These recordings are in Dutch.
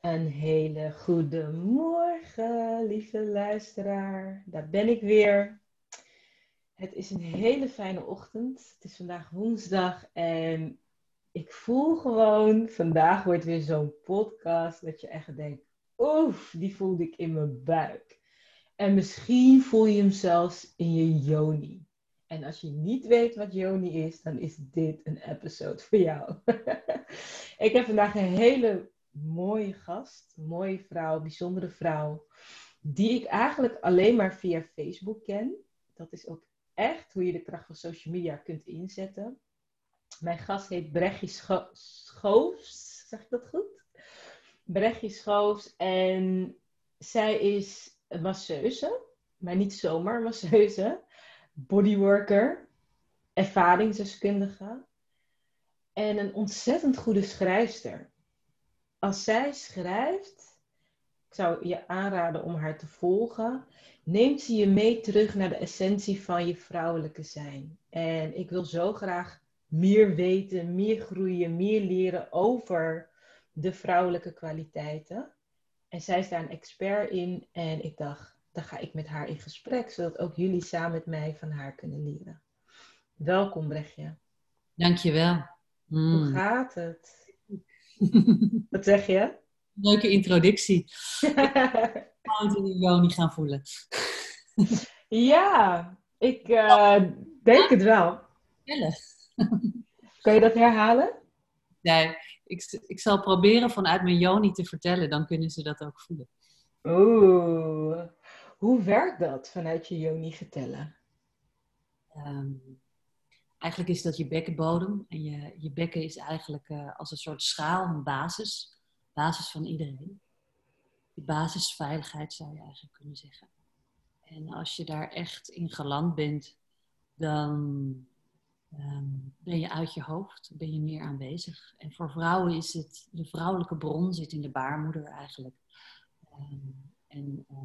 Een hele goede morgen, lieve luisteraar. Daar ben ik weer. Het is een hele fijne ochtend. Het is vandaag woensdag en ik voel gewoon, vandaag wordt weer zo'n podcast dat je echt denkt, oef, die voelde ik in mijn buik. En misschien voel je hem zelfs in je yoni. En als je niet weet wat yoni is, dan is dit een episode voor jou. ik heb vandaag een hele mooie gast, mooie vrouw, bijzondere vrouw, die ik eigenlijk alleen maar via Facebook ken. Dat is ook echt hoe je de kracht van social media kunt inzetten. Mijn gast heet Brechtje Schoofs, zeg ik dat goed? Brechtje Schoofs en zij is masseuse, maar niet zomaar masseuse, bodyworker, ervaringsdeskundige en een ontzettend goede schrijfster als zij schrijft, ik zou je aanraden om haar te volgen, neemt ze je mee terug naar de essentie van je vrouwelijke zijn. En ik wil zo graag meer weten, meer groeien, meer leren over de vrouwelijke kwaliteiten. En zij is daar een expert in en ik dacht, dan ga ik met haar in gesprek, zodat ook jullie samen met mij van haar kunnen leren. Welkom Brechtje. Dankjewel. Mm. Hoe gaat het? Wat zeg je? Leuke introductie. Het in jou niet gaan voelen. ja, ik uh, denk het wel. Kan je dat herhalen? Nee, ik, ik zal proberen vanuit mijn Joni te vertellen, dan kunnen ze dat ook voelen. Oeh, hoe werkt dat vanuit je Joni vertellen? Um, Eigenlijk is dat je bekkenbodem. En je, je bekken is eigenlijk uh, als een soort schaal, een basis. Basis van iedereen. Die basisveiligheid zou je eigenlijk kunnen zeggen. En als je daar echt in geland bent, dan um, ben je uit je hoofd, ben je meer aanwezig. En voor vrouwen is het, de vrouwelijke bron zit in de baarmoeder eigenlijk. Um, en uh,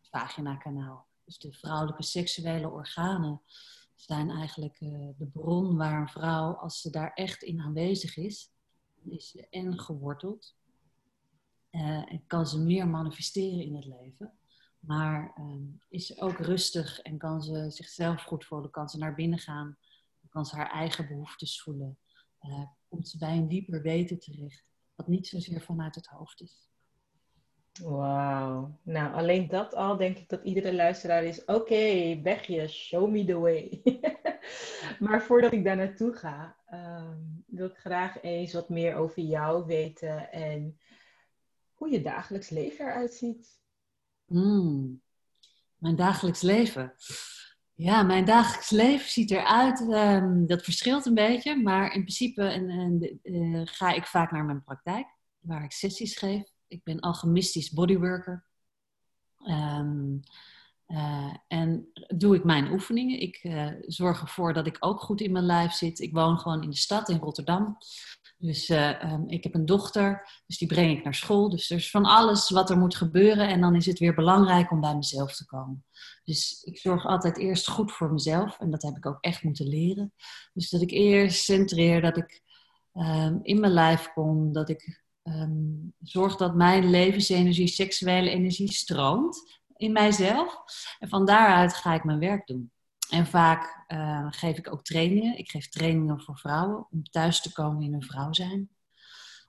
het vaginakanaal. Dus de vrouwelijke seksuele organen zijn eigenlijk uh, de bron waar een vrouw, als ze daar echt in aanwezig is, is en geworteld. Uh, en kan ze meer manifesteren in het leven. Maar uh, is ze ook rustig en kan ze zichzelf goed voelen, kan ze naar binnen gaan, kan ze haar eigen behoeftes voelen. Uh, komt ze bij een dieper weten terecht, wat niet zozeer vanuit het hoofd is. Wauw. Nou, alleen dat al denk ik dat iedere luisteraar is. Oké, okay, show me the way. maar voordat ik daar naartoe ga, ehm, wil ik graag eens wat meer over jou weten en hoe je dagelijks leven eruit ziet. Hmm. Mijn dagelijks leven. Ja, mijn dagelijks leven ziet eruit. Um, dat verschilt een beetje, maar in principe en, en, uh, ga ik vaak naar mijn praktijk, waar ik sessies geef ik ben alchemistisch bodyworker. Um, uh, en doe ik mijn oefeningen. Ik uh, zorg ervoor dat ik ook goed in mijn lijf zit. Ik woon gewoon in de stad, in Rotterdam. Dus uh, um, ik heb een dochter, dus die breng ik naar school. Dus er is van alles wat er moet gebeuren. En dan is het weer belangrijk om bij mezelf te komen. Dus ik zorg altijd eerst goed voor mezelf. En dat heb ik ook echt moeten leren. Dus dat ik eerst centreer, dat ik um, in mijn lijf kom. Dat ik um, zorg dat mijn levensenergie, seksuele energie stroomt in mijzelf. En van daaruit ga ik mijn werk doen. En vaak uh, geef ik ook trainingen. Ik geef trainingen voor vrouwen om thuis te komen in hun vrouw zijn.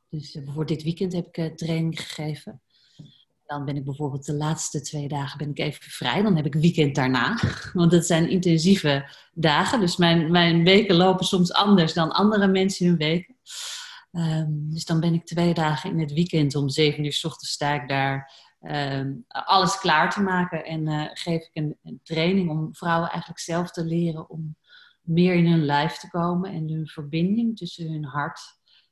Dus uh, bijvoorbeeld dit weekend heb ik uh, training gegeven. Dan ben ik bijvoorbeeld de laatste twee dagen ben ik even vrij. Dan heb ik weekend daarna. Want dat zijn intensieve dagen. Dus mijn, mijn weken lopen soms anders dan andere mensen hun weken. Um, dus dan ben ik twee dagen in het weekend om zeven uur s ochtends sta ik daar um, alles klaar te maken. En uh, geef ik een, training om vrouwen eigenlijk zelf te leren om meer in hun lijf te komen. En hun verbinding tussen hun hart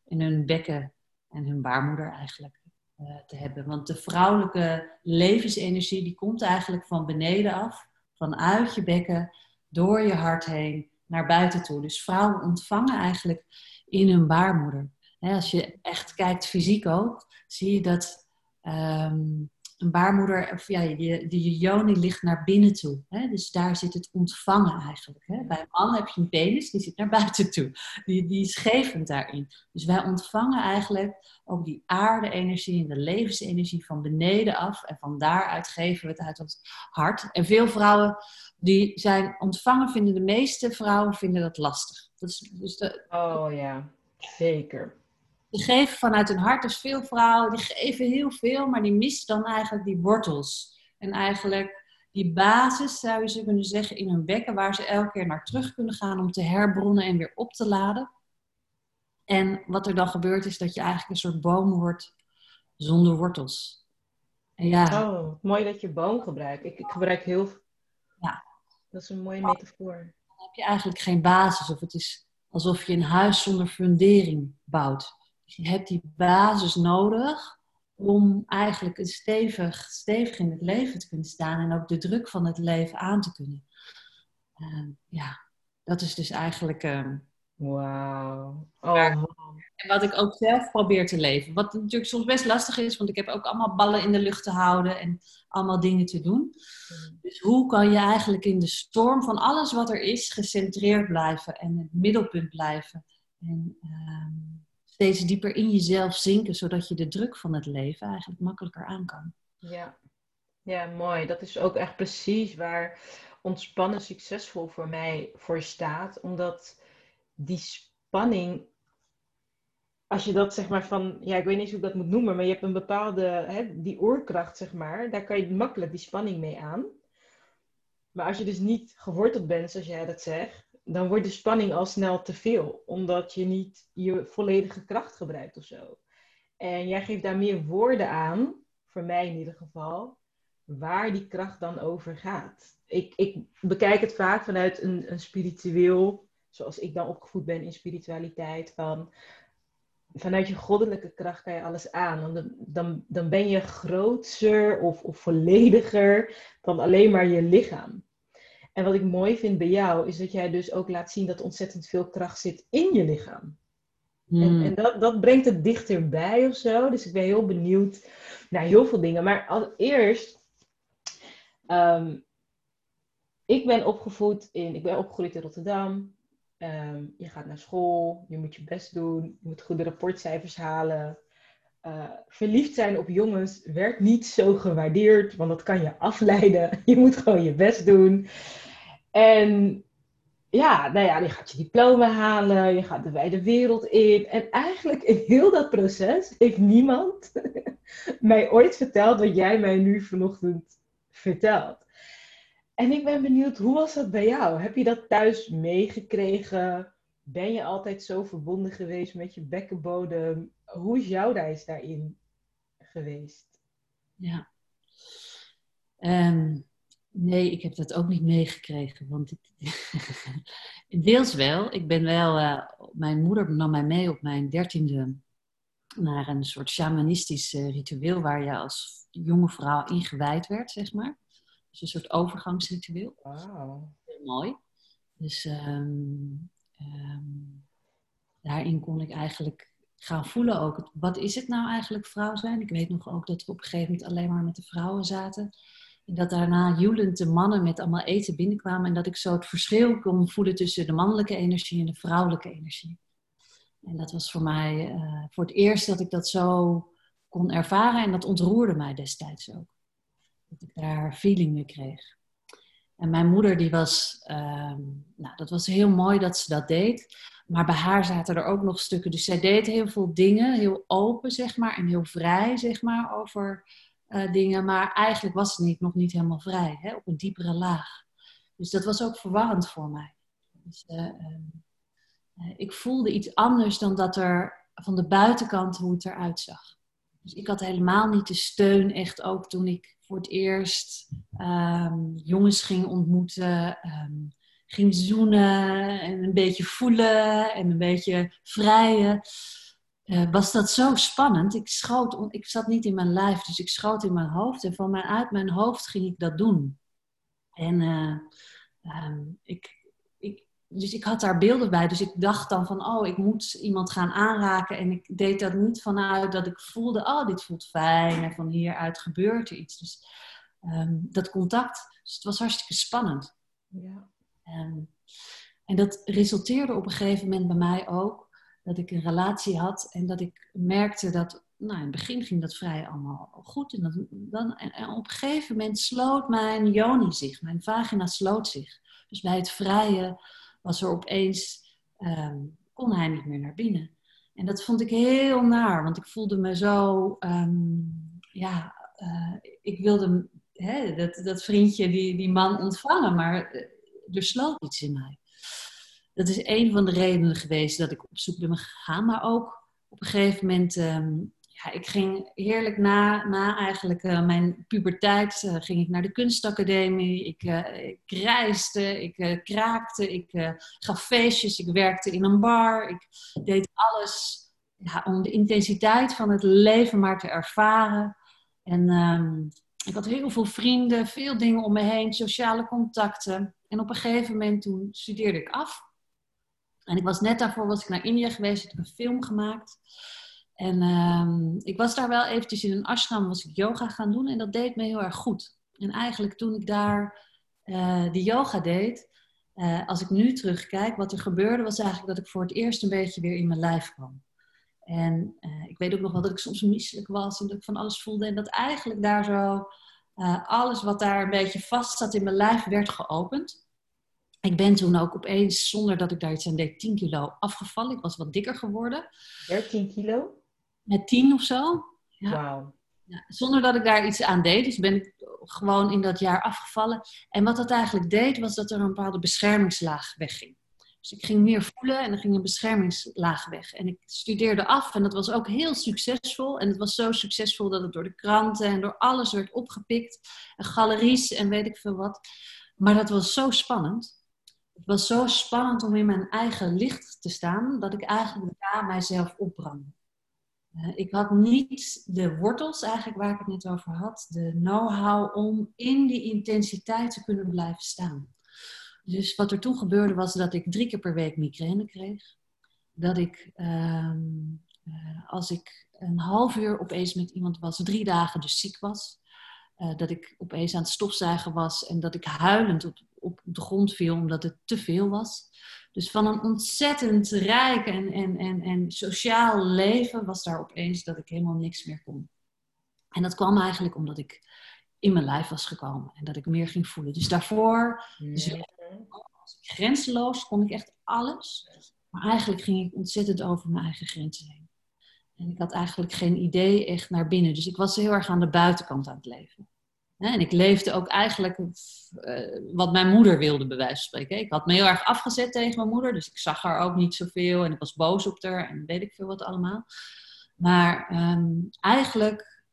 en hun bekken en hun baarmoeder eigenlijk uh, te hebben. Want de vrouwelijke levensenergie die komt eigenlijk van beneden af. Vanuit je bekken, door je hart heen, naar buiten toe. Dus vrouwen ontvangen eigenlijk in hun baarmoeder als je echt kijkt fysiek ook, zie je dat um, een baarmoeder, of ja, je, de joni ligt naar binnen toe. Hè? Dus daar zit het ontvangen eigenlijk. Hè? Bij een man heb je een penis, die zit naar buiten toe. Die, die is gevend daarin. Dus wij ontvangen eigenlijk ook die aarde-energie en de levensenergie van beneden af. En van daaruit geven we het uit ons hart. En veel vrouwen die zijn ontvangen, vinden de meeste vrouwen vinden dat lastig. Dus de, oh ja, zeker die geven vanuit hun hart. Dus veel vrouwen die geven heel veel, maar die missen dan eigenlijk die wortels. En eigenlijk die basis, zou je ze kunnen zeggen, in hun bekken, waar ze elke keer naar terug kunnen gaan om te herbronnen en weer op te laden. En wat er dan gebeurt is dat je eigenlijk een soort boom wordt zonder wortels. En ja. Oh, mooi dat je boom gebruikt. Ik, ik gebruik heel. Ja. Dat is een mooie metafoor. Dan heb je eigenlijk geen basis, of het is alsof je een huis zonder fundering bouwt. Dus je hebt die basis nodig om eigenlijk een stevig, stevig in het leven te kunnen staan en ook de druk van het leven aan te kunnen. Uh, ja, dat is dus eigenlijk. Uh, Wauw. Oh, en wat ik ook zelf probeer te leven. Wat natuurlijk soms best lastig is, want ik heb ook allemaal ballen in de lucht te houden en allemaal dingen te doen. Mm. Dus hoe kan je eigenlijk in de storm van alles wat er is gecentreerd blijven en het middelpunt blijven? En, uh, steeds dieper in jezelf zinken, zodat je de druk van het leven eigenlijk makkelijker aan kan. Ja. ja, mooi. Dat is ook echt precies waar ontspannen succesvol voor mij voor staat. Omdat die spanning, als je dat zeg maar van, ja, ik weet niet hoe ik dat moet noemen, maar je hebt een bepaalde, hè, die oorkracht zeg maar, daar kan je makkelijk die spanning mee aan. Maar als je dus niet geworteld bent, zoals jij dat zegt, dan wordt de spanning al snel te veel, omdat je niet je volledige kracht gebruikt of zo. En jij geeft daar meer woorden aan, voor mij in ieder geval, waar die kracht dan over gaat. Ik, ik bekijk het vaak vanuit een, een spiritueel, zoals ik dan opgevoed ben in spiritualiteit, van vanuit je goddelijke kracht kan je alles aan. Dan, dan, dan ben je groter of, of vollediger dan alleen maar je lichaam. En wat ik mooi vind bij jou, is dat jij dus ook laat zien dat ontzettend veel kracht zit in je lichaam. En, hmm. en dat, dat, brengt het dichterbij of zo. Dus ik ben heel benieuwd naar heel veel dingen. Maar allereerst, um, ik ben opgevoed in, ik ben opgegroeid in Rotterdam. Ehm, je gaat naar school, je moet je best doen, je moet goede rapportcijfers halen. Uh, verliefd zijn op jongens werd niet zo gewaardeerd, want dat kan je afleiden. Je moet gewoon je best doen. En ja, nou ja, je gaat je diploma halen, je gaat de wijde wereld in. En eigenlijk in heel dat proces heeft niemand mij ooit verteld wat jij mij nu vanochtend vertelt. En ik ben benieuwd, hoe was dat bij jou? Heb je dat thuis meegekregen? Ben je altijd zo verbonden geweest met je bekkenbodem? Hoe is jouw reis daarin geweest? Ja. Um, Nee, ik heb dat ook niet meegekregen. Want deels wel. Ik ben wel. Uh, mijn moeder nam mij mee op mijn dertiende naar een soort shamanistisch uh, ritueel waar je als jonge vrouw ingewijd werd, zeg maar. Dus een soort overgangsritueel. Wow. Heel mooi. Dus um, um, daarin kon ik eigenlijk gaan voelen ook. Wat is het nou eigenlijk vrouw zijn? Ik weet nog ook dat we op een gegeven moment alleen maar met de vrouwen zaten. Dat daarna joelend de mannen met allemaal eten binnenkwamen. En dat ik zo het verschil kon voelen tussen de mannelijke energie en de vrouwelijke energie. En dat was voor mij uh, voor het eerst dat ik dat zo kon ervaren. En dat ontroerde mij destijds ook. Dat ik daar feeling mee kreeg. En mijn moeder, die was, uh, nou, dat was heel mooi dat ze dat deed. Maar bij haar zaten er ook nog stukken. Dus zij deed heel veel dingen, heel open, zeg maar. En heel vrij, zeg maar, over uh, dingen, maar eigenlijk was niet, nog niet helemaal vrij, hè, op een diepere laag. Dus dat was ook verwarrend voor mij. Dus, uh, uh, ik voelde iets anders dan dat er van de buitenkant hoe het eruit zag. Dus ik had helemaal niet de steun, echt ook toen ik voor het eerst um, jongens ging ontmoeten, um, ging zoenen en een beetje voelen en een beetje vrijen. Uh, was dat zo spannend. Ik, schoot, ik zat niet in mijn lijf, dus ik schoot in mijn hoofd. En van uit mijn hoofd ging ik dat doen. En uh, um, ik, ik, dus ik had daar beelden bij. Dus ik dacht dan van, oh, ik moet iemand gaan aanraken. En ik deed dat niet vanuit dat ik voelde, oh, dit voelt fijn. En van hieruit gebeurt er iets. Dus ehm, dat contact, dus het was hartstikke spannend. Ja. Ehm, en dat resulteerde op een gegeven moment bij mij ook dat ik een relatie had en dat ik merkte dat, nou in het begin ging dat vrij allemaal goed. En, dat, dan, en op een gegeven moment sloot mijn joni zich, mijn vagina sloot zich. Dus bij het vrije was er opeens, um, kon hij niet meer naar binnen. En dat vond ik heel naar, want ik voelde me zo, ehm, ja, uh, ik wilde hè, dat, dat vriendje, die, die man ontvangen, maar eh, er sloot iets in mij. Dat is een van de redenen geweest dat ik op zoek ben gegaan, maar ook op een gegeven moment um, ja, ik ging heerlijk na, na eigenlijk uh, mijn puberteit, uh, ging ik naar de kunstacademie. Ik, uh, ik reisde, ik kraakte, ik gaf feestjes, ik werkte in een bar. Ik deed alles om de intensiteit van het leven maar te ervaren. En um, ik had heel veel vrienden, veel dingen om me heen, sociale contacten. En op een gegeven moment toen studeerde ik af. En ik was net daarvoor was ik naar India geweest, ik heb een film gemaakt. En um, ik was daar wel eventjes in een ashram, was ik yoga gaan doen en dat deed me heel erg goed. En eigenlijk toen ik daar uh, die yoga deed, uh, als ik nu terugkijk, wat er gebeurde was eigenlijk dat ik voor het eerst een beetje weer in mijn lijf kwam. En uh, ik weet ook nog wel dat ik soms misselijk was en dat ik van alles voelde. En dat eigenlijk daar zo alles wat daar een beetje vast zat in mijn lijf werd geopend. Ik ben toen ook opeens, zonder dat ik daar iets aan deed, 10 kilo afgevallen. Ik was wat dikker geworden. 13 kilo? met tien of zo. Ja. Ja, zonder dat ik daar iets aan deed. Dus ben ik gewoon in dat jaar afgevallen. En wat dat eigenlijk deed, was dat er een bepaalde beschermingslaag wegging. Dus ik ging meer voelen en er ging een beschermingslaag weg. En ik studeerde af en dat was ook heel succesvol. En het was zo succesvol dat het door de kranten en door alles werd opgepikt. En galeries en weet ik veel wat. Maar dat was zo spannend. Het was zo spannend om in mijn eigen licht te staan, dat ik eigenlijk daar mijzelf opbrandde. Eh, ik had niet de wortels, eigenlijk waar ik het net over had, de know-how om in die intensiteit te kunnen blijven staan. Dus wat er toen gebeurde was dat ik drie keer per week migraine kreeg. Dat ik, ehm, eh, als ik een half uur opeens met iemand was, drie dagen dus ziek was. Uh, dat ik opeens aan het stofzuigen was en dat ik huilend op, op de grond viel omdat het te veel was. Dus van een ontzettend rijk en, en, en, en sociaal leven was daar opeens dat ik helemaal niks meer kon. En dat kwam eigenlijk omdat ik in mijn lijf was gekomen en dat ik meer ging voelen. Dus daarvoor, dus grenzeloos, kon ik echt alles. Maar eigenlijk ging ik ontzettend over mijn eigen grenzen heen. En ik had eigenlijk geen idee echt naar binnen. Dus ik was heel erg aan de buitenkant aan het leven. En ik leefde ook eigenlijk uh, wat mijn moeder wilde, bij wijze van spreken. Ik had me heel erg afgezet tegen mijn moeder, dus ik zag haar ook niet zoveel en ik was boos op haar en weet ik veel wat allemaal. Maar um, eigenlijk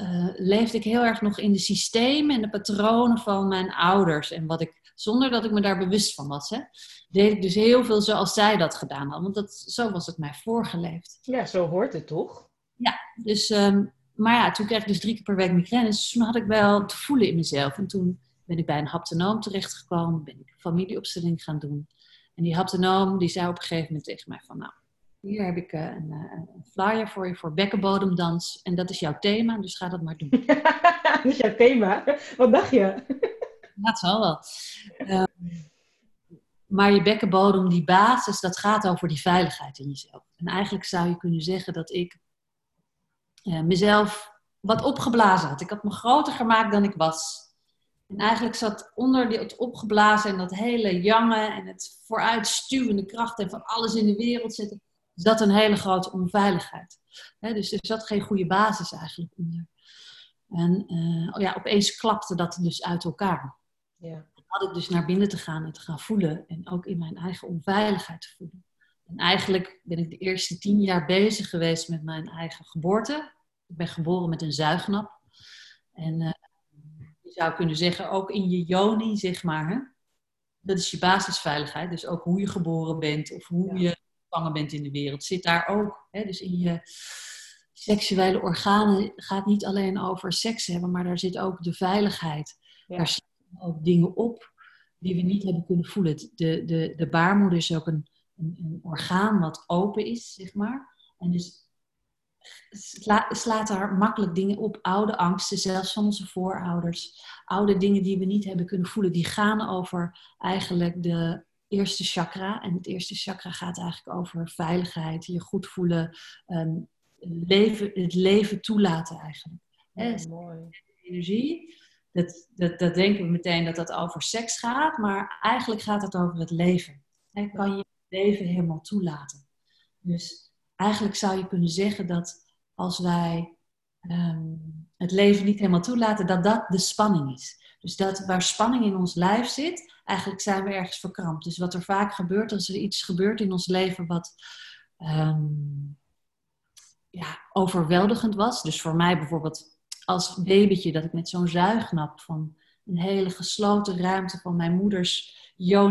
uh, leefde ik heel erg nog in de systemen en de patronen van mijn ouders. En wat ik, zonder dat ik me daar bewust van was, hè, deed ik dus heel veel zoals zij dat gedaan hadden. Want dat, zo was het mij voorgeleefd. Ja, zo hoort het toch? Ja, dus um, maar ja, toen kreeg ik dus drie keer per week migraine. Dus toen had ik wel te voelen in mezelf. En toen ben ik bij een haptonoom terechtgekomen. Ben ik familieopstelling gaan doen. En die haptonoom die zei op een gegeven moment tegen mij van... Nou, hier heb ik eh, een, eh, een flyer voor je voor bekkenbodemdans. En dat is jouw thema, dus ga dat maar doen. dat is jouw thema? Wat dacht je? dat zal wel. Uh, maar je bekkenbodem, die basis, dat gaat over die veiligheid in jezelf. En eigenlijk zou je kunnen zeggen dat ik uh, mezelf wat opgeblazen had. Ik had me groter gemaakt dan ik was. En eigenlijk zat onder die, het opgeblazen en dat hele jange en het vooruitstuwende kracht en van alles in de wereld zetten, zat een hele grote onveiligheid. dus er zat geen goede basis eigenlijk onder. En uh, oh ja, opeens klapte dat dus uit elkaar. Ja. Had ik dus naar binnen te gaan en te gaan voelen en ook in mijn eigen onveiligheid te voelen. En eigenlijk ben ik de eerste tien jaar bezig geweest met mijn eigen geboorte. Ik ben geboren met een zuignap. En uh, je zou kunnen zeggen, ook in je joni, zeg maar. Hè? Dat is je basisveiligheid. Dus ook hoe je geboren bent of hoe je gevangen bent in de wereld, zit daar ook. Hè? Dus in je seksuele organen gaat niet alleen over seks hebben, maar daar zit ook de veiligheid. Daar zitten ook dingen op die we niet hebben kunnen voelen. De, de, de baarmoeder is ook een, een, een orgaan wat open is, zeg maar. En dus sla, slaat daar makkelijk dingen op. Oude angsten, zelfs van onze voorouders. Oude dingen die we niet hebben kunnen voelen. Die gaan over eigenlijk de eerste chakra. En het eerste chakra gaat eigenlijk over veiligheid, je goed voelen, um, leven, het leven toelaten eigenlijk. Mooi. Energie. Dat, dat, dat denken we meteen dat dat over seks gaat, maar eigenlijk gaat het over het leven. En kan je het leven helemaal toelaten. Dus eigenlijk zou je kunnen zeggen dat als wij ehm, het leven niet helemaal toelaten, dat dat de spanning is. Dus dat waar spanning in ons lijf zit, eigenlijk zijn we ergens verkrampt. Dus wat er vaak gebeurt, als er iets gebeurt in ons leven wat ehm, ja, overweldigend was. Dus voor mij bijvoorbeeld als babytje dat ik met zo'n zuignap van een hele gesloten ruimte van mijn moeders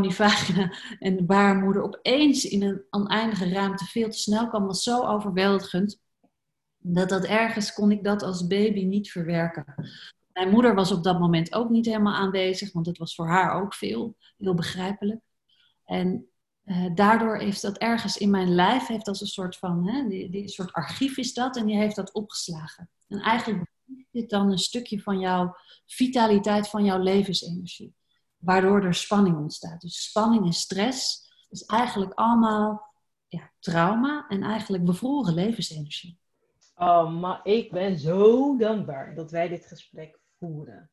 vagina en de baarmoeder opeens in een oneindige ruimte veel te snel kwam, was zo overweldigend. Dat dat ergens kon ik dat als baby niet verwerken. Mijn moeder was op dat moment ook niet helemaal aanwezig, want het was voor haar ook veel, heel begrijpelijk. En uh, daardoor heeft dat ergens in mijn lijf, heeft als een soort van, hè, die, die soort archief is dat, en die heeft dat opgeslagen. En eigenlijk dit dan een stukje van jouw vitaliteit, van jouw levensenergie waardoor er spanning ontstaat. Dus spanning en stress is eigenlijk allemaal ja, trauma en eigenlijk bevroren levensenergie. Oh, maar ik ben zo dankbaar dat wij dit gesprek voeren.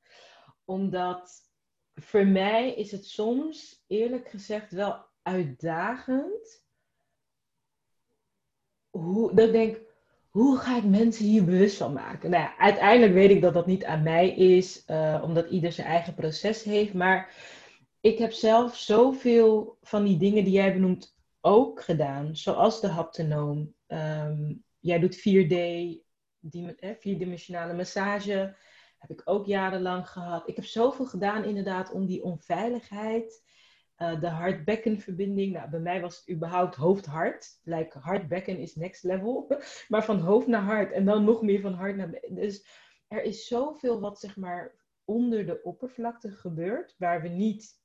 Omdat voor mij is het soms, eerlijk gezegd, wel uitdagend. Hoe, dat ik denk, hoe ga ik mensen hier bewust van maken? Nou ja, uiteindelijk weet ik dat dat niet aan mij is, uh, omdat ieder zijn eigen proces heeft. Maar ik heb zelf zoveel van die dingen die jij benoemt ook gedaan, zoals de haptonoom. Um, jij doet 4D, die, eh, vierdimensionale massage. Heb ik ook jarenlang gehad. Ik heb zoveel gedaan inderdaad om die onveiligheid uh, de hart-bekkenverbinding. Nou, bij mij was het überhaupt hoofd-hart. Like hart-bekken is next level. maar van hoofd naar hart en dan nog meer van hart naar Dus er is zoveel wat zeg maar onder de oppervlakte gebeurt, waar we niet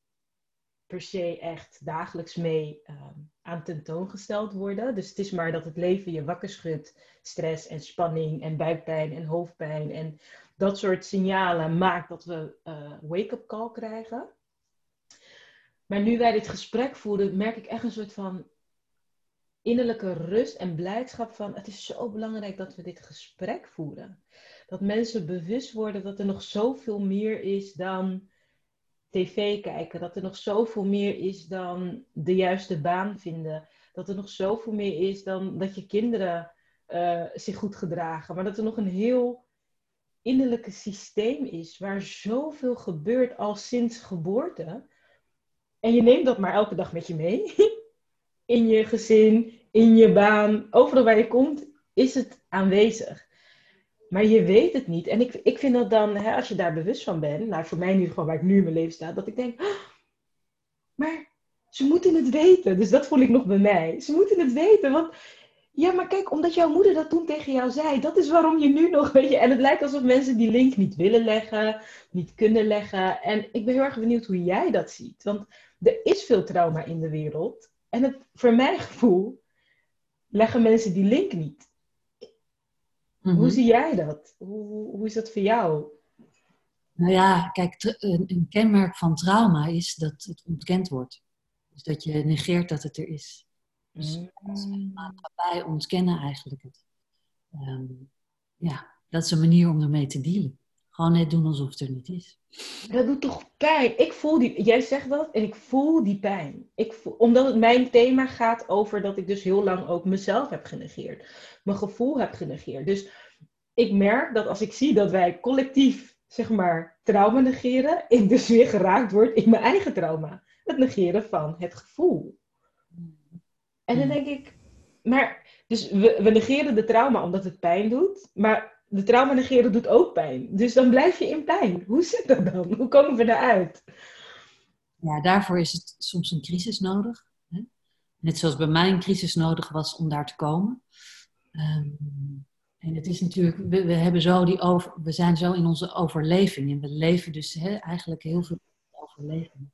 per se echt dagelijks mee um, aan tentoongesteld worden. Dus het is maar dat het leven je wakker schudt. Stress en spanning en buikpijn en hoofdpijn en dat soort signalen maakt dat we uh, wake-up call krijgen. Maar nu wij dit gesprek voeren, merk ik echt een soort van innerlijke rust en blijdschap van het is zo belangrijk dat we dit gesprek voeren. Dat mensen bewust worden dat er nog zoveel meer is dan tv kijken. Dat er nog zoveel meer is dan de juiste baan vinden. Dat er nog zoveel meer is dan dat je kinderen uh, zich goed gedragen. Maar dat er nog een heel innerlijke systeem is waar zoveel gebeurt al sinds geboorte. En je neemt dat maar elke dag met je mee. In je gezin, in je baan, overal waar je komt, is het aanwezig. Maar je weet het niet. En ik, ik vind dat dan, hè, als je daar bewust van bent, nou voor mij nu gewoon waar ik nu in mijn leven sta, dat ik denk, oh, maar ze moeten het weten. Dus dat voel ik nog bij mij. Ze moeten het weten, want ja, maar kijk, omdat jouw moeder dat toen tegen jou zei, dat is waarom je nu nog, weet je, en het lijkt alsof mensen die link niet willen leggen, niet kunnen leggen. En ik ben heel erg benieuwd hoe jij dat ziet. Want er is veel trauma in de wereld. En het, voor mijn gevoel leggen mensen die link niet. Hoe mhm. zie jij dat? Hoe, hoe is dat voor jou? Nou ja, kijk, een, een, kenmerk van trauma is dat het ontkend wordt. Dus dat je negeert dat het er is. Dus mm. maatschappij ontkennen eigenlijk het. Ehm, ja, dat is een manier om ermee te dealen. Gewoon net doen alsof het er niet is. Dat doet toch pijn? Ik voel die, jij zegt dat en ik voel die pijn. Ik voel, omdat het mijn thema gaat over dat ik dus heel lang ook mezelf heb genegeerd. Mijn gevoel heb genegeerd. Dus ik merk dat als ik zie dat wij collectief, zeg maar, trauma negeren, ik dus weer geraakt word in mijn eigen trauma. Het negeren van het gevoel. En dan denk ik, maar, dus we, we negeren de trauma omdat het pijn doet, maar de trauma negeren doet ook pijn. Dus dan blijf je in pijn. Hoe zit dat dan? Hoe komen we eruit? Ja, daarvoor is het soms een crisis nodig. Hè? Net zoals bij mij een crisis nodig was om daar te komen. Ehm, en het is natuurlijk, we, we, hebben zo die over, we zijn zo in onze overleving. En we leven dus hè, eigenlijk heel veel overleving.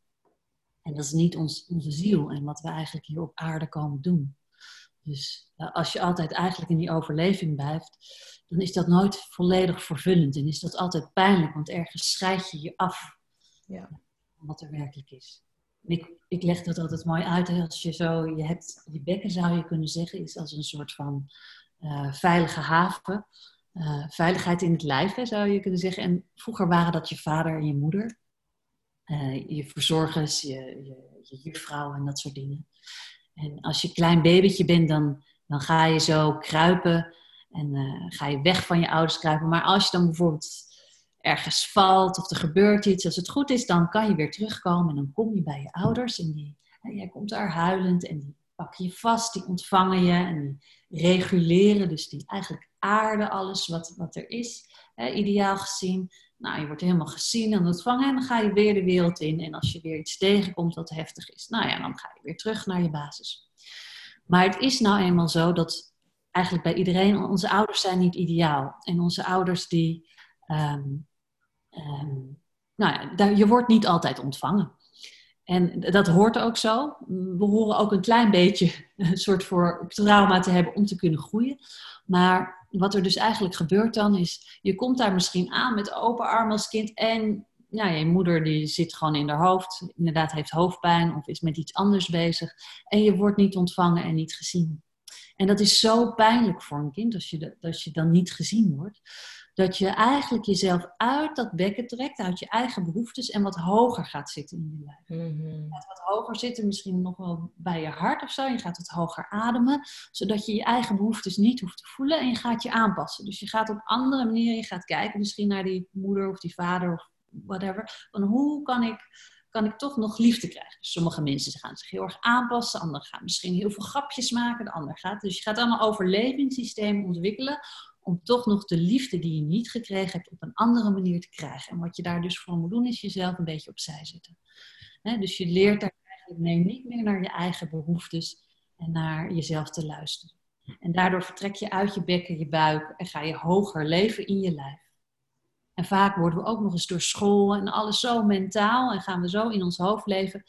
En dat is niet ons, onze ziel en wat we eigenlijk hier op aarde komen doen. Dus uh, als je altijd eigenlijk in die overleving blijft, dan is dat nooit volledig vervullend. En is dat altijd pijnlijk, want ergens scheid je je af ja. van wat er werkelijk is. Ik, ik, leg dat altijd mooi uit. Als je zo, je hebt, je bekken zou je kunnen zeggen, is als een soort van uh, veilige haven. Uh, veiligheid in het lijf, hè, zou je kunnen zeggen. En vroeger waren dat je vader en je moeder. Uh, je verzorgers, je, je, je juffrouw en dat soort dingen. En als je klein babytje bent, dan, dan ga je zo kruipen en uh, ga je weg van je ouders kruipen. Maar als je dan bijvoorbeeld ergens valt of er gebeurt iets, als het goed is, dan kan je weer terugkomen en dan kom je bij je ouders en die, jij komt daar huilend en die pakken je vast, die ontvangen je en die reguleren, dus die eigenlijk aarden alles wat, wat er is, ideaal gezien. Nou, je wordt helemaal gezien en ontvangen en dan ga je weer de wereld in. En als je weer iets tegenkomt wat heftig is, nou ja, dan ga je weer terug naar je basis. Maar het is nou eenmaal zo dat eigenlijk bij iedereen, onze ouders zijn niet ideaal. En onze ouders die, um, um, nou ja, je wordt niet altijd ontvangen. En dat hoort ook zo. We horen ook een klein beetje een soort voor trauma te hebben om te kunnen groeien. Maar wat er dus eigenlijk gebeurt dan is, je komt daar misschien aan met open armen als kind en ja, je moeder die zit gewoon in haar hoofd, inderdaad heeft hoofdpijn of is met iets anders bezig en je wordt niet ontvangen en niet gezien. En dat is zo pijnlijk voor een kind als je, als je dan niet gezien wordt dat je eigenlijk jezelf uit dat bekken trekt, uit je eigen behoeftes en wat hoger gaat zitten in je lijf. Mm Je gaat wat hoger zitten, misschien nog wel bij je hart of zo. Je gaat wat hoger ademen, zodat je je eigen behoeftes niet hoeft te voelen en je gaat je aanpassen. Dus je gaat op andere manieren, je gaat kijken misschien naar die moeder of die vader of whatever. Van hoe kan ik kan ik toch nog liefde krijgen. Dus sommige mensen gaan zich heel erg aanpassen, anderen gaan misschien heel veel grapjes maken, de ander gaat. Dus je gaat allemaal overlevingssystemen ontwikkelen om toch nog de liefde die je niet gekregen hebt op een andere manier te krijgen. En wat je daar dus voor moet doen, is jezelf een beetje opzij zetten. dus je leert daar eigenlijk nee, niet meer naar je eigen behoeftes en naar jezelf te luisteren. En daardoor vertrek je uit je bekken, je buik en ga je hoger leven in je lijf. En vaak worden we ook nog eens door school en alles zo mentaal en gaan we zo in ons hoofd leven.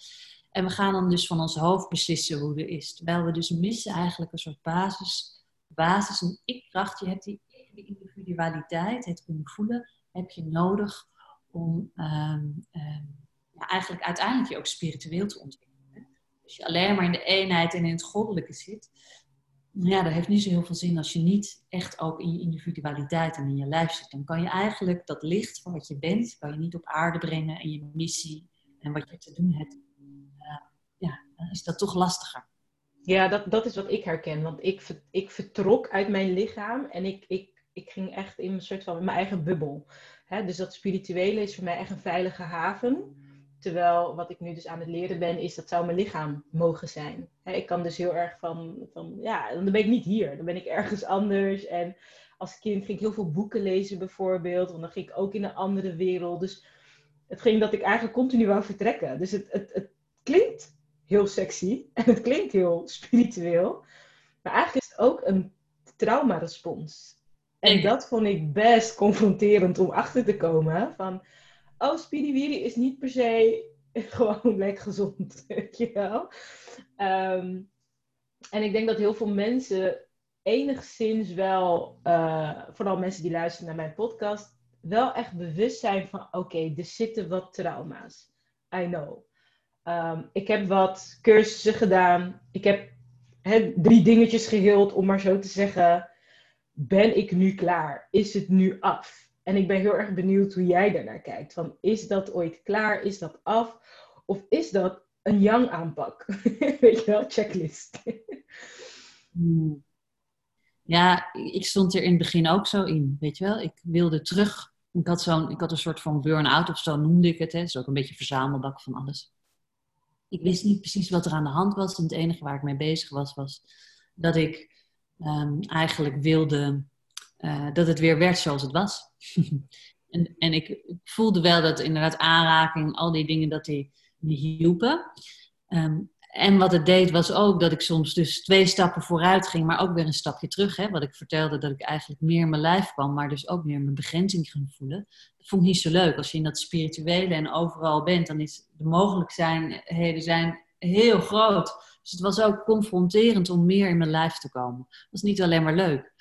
En we gaan dan dus van ons hoofd beslissen hoe er is. Terwijl we dus missen eigenlijk een soort basis basis, een ik-kracht. Je hebt die individualiteit, het kunnen voelen, heb je nodig om ehm, ehm, ja, eigenlijk uiteindelijk je ook spiritueel te ontwikkelen. Als je alleen maar in de eenheid en in het goddelijke zit, ja, dat heeft niet zo heel veel zin als je niet echt ook in je individualiteit en in je lijf zit. Dan kan je eigenlijk dat licht van wat je bent, kan je niet op aarde brengen en je missie en wat je te doen hebt. Uh, ja, dan is dat toch lastiger. Ja, dat, dat is wat ik herken. Want ik, ik vertrok uit mijn lichaam en ik, ik, ik ging echt in een soort van mijn eigen bubbel. dus dat spirituele is voor mij echt een veilige haven. Terwijl wat ik nu dus aan het leren ben, is dat zou mijn lichaam mogen zijn. ik kan dus heel erg van, van, ja, dan ben ik niet hier. Dan ben ik ergens anders. En als kind ging ik heel veel boeken lezen bijvoorbeeld. Want dan ging ik ook in een andere wereld. Dus het ging dat ik eigenlijk continu wou vertrekken. Dus het, het, het klinkt heel sexy en het klinkt heel spiritueel. Maar eigenlijk is het ook een traumarespons. En dat vond ik best confronterend om achter te komen. Van, oh, spiriwiri is niet per se gewoon lekker gezond, weet je wel. Ehm, en ik denk dat heel veel mensen enigszins wel, uh, vooral mensen die luisteren naar mijn podcast, wel echt bewust zijn van, oké, er zitten wat trauma's. I know. Um, ik heb wat cursussen gedaan. Ik heb drie dingetjes geheeld, om maar zo te zeggen. Ben ik nu klaar? Is het nu af? En ik ben heel erg benieuwd hoe jij daarnaar kijkt. Van, is dat ooit klaar? Is dat af? Of is dat een young aanpak? Weet je wel, checklist. Hmm. Ja, ik stond er in het begin ook zo in. Weet je wel, ik wilde terug. Ik had, zo'n, ik had een soort van burn-out of zo noemde ik het. Het is ook een beetje verzamelbak van alles ik wist niet precies wat er aan de hand was. En het enige waar ik mee bezig was, was dat ik um, eigenlijk wilde uh, dat het weer werd zoals het was. en, en ik voelde wel dat inderdaad aanraking, al die dingen, dat die me hielpen. Um, en wat het deed was ook dat ik soms dus twee stappen vooruit ging, maar ook weer een stapje terug. Hè? Wat ik vertelde, dat ik eigenlijk meer in mijn lijf kwam, maar dus ook meer mijn begrenzing ging voelen. Dat vond ik niet zo leuk. Als je in dat spirituele en overal bent, dan is de mogelijkheden zijn heel groot. Dus het was ook confronterend om meer in mijn lijf te komen. Dat was niet alleen maar leuk.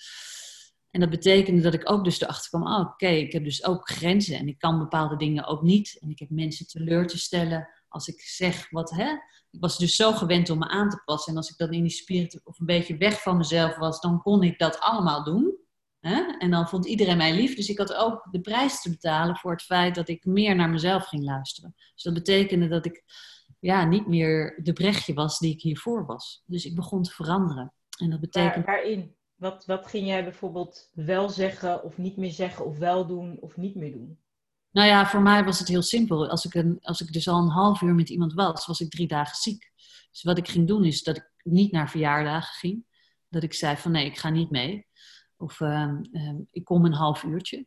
En dat betekende dat ik ook dus erachter kwam, oh, oké, ik heb dus ook grenzen en ik kan bepaalde dingen ook niet. En ik heb mensen teleur te stellen als ik zeg wat, hè. Ik was dus zo gewend om me aan te passen. En als ik dan in die spirit of een beetje weg van mezelf was, dan kon ik dat allemaal doen. Hè? En dan vond iedereen mij lief. Dus ik had ook de prijs te betalen voor het feit dat ik meer naar mezelf ging luisteren. Dus dat betekende dat ik ja, niet meer de brechtje was die ik hiervoor was. Dus ik begon te veranderen. En dat betekent... waarin? Wat, wat ging jij bijvoorbeeld wel zeggen of niet meer zeggen of wel doen of niet meer doen? Nou ja, voor mij was het heel simpel. Als ik, een, als ik dus al een half uur met iemand was, was ik drie dagen ziek. Dus wat ik ging doen is dat ik niet naar verjaardagen ging. Dat ik zei van nee, ik ga niet mee. Of ehm, ehm, ik kom een half uurtje.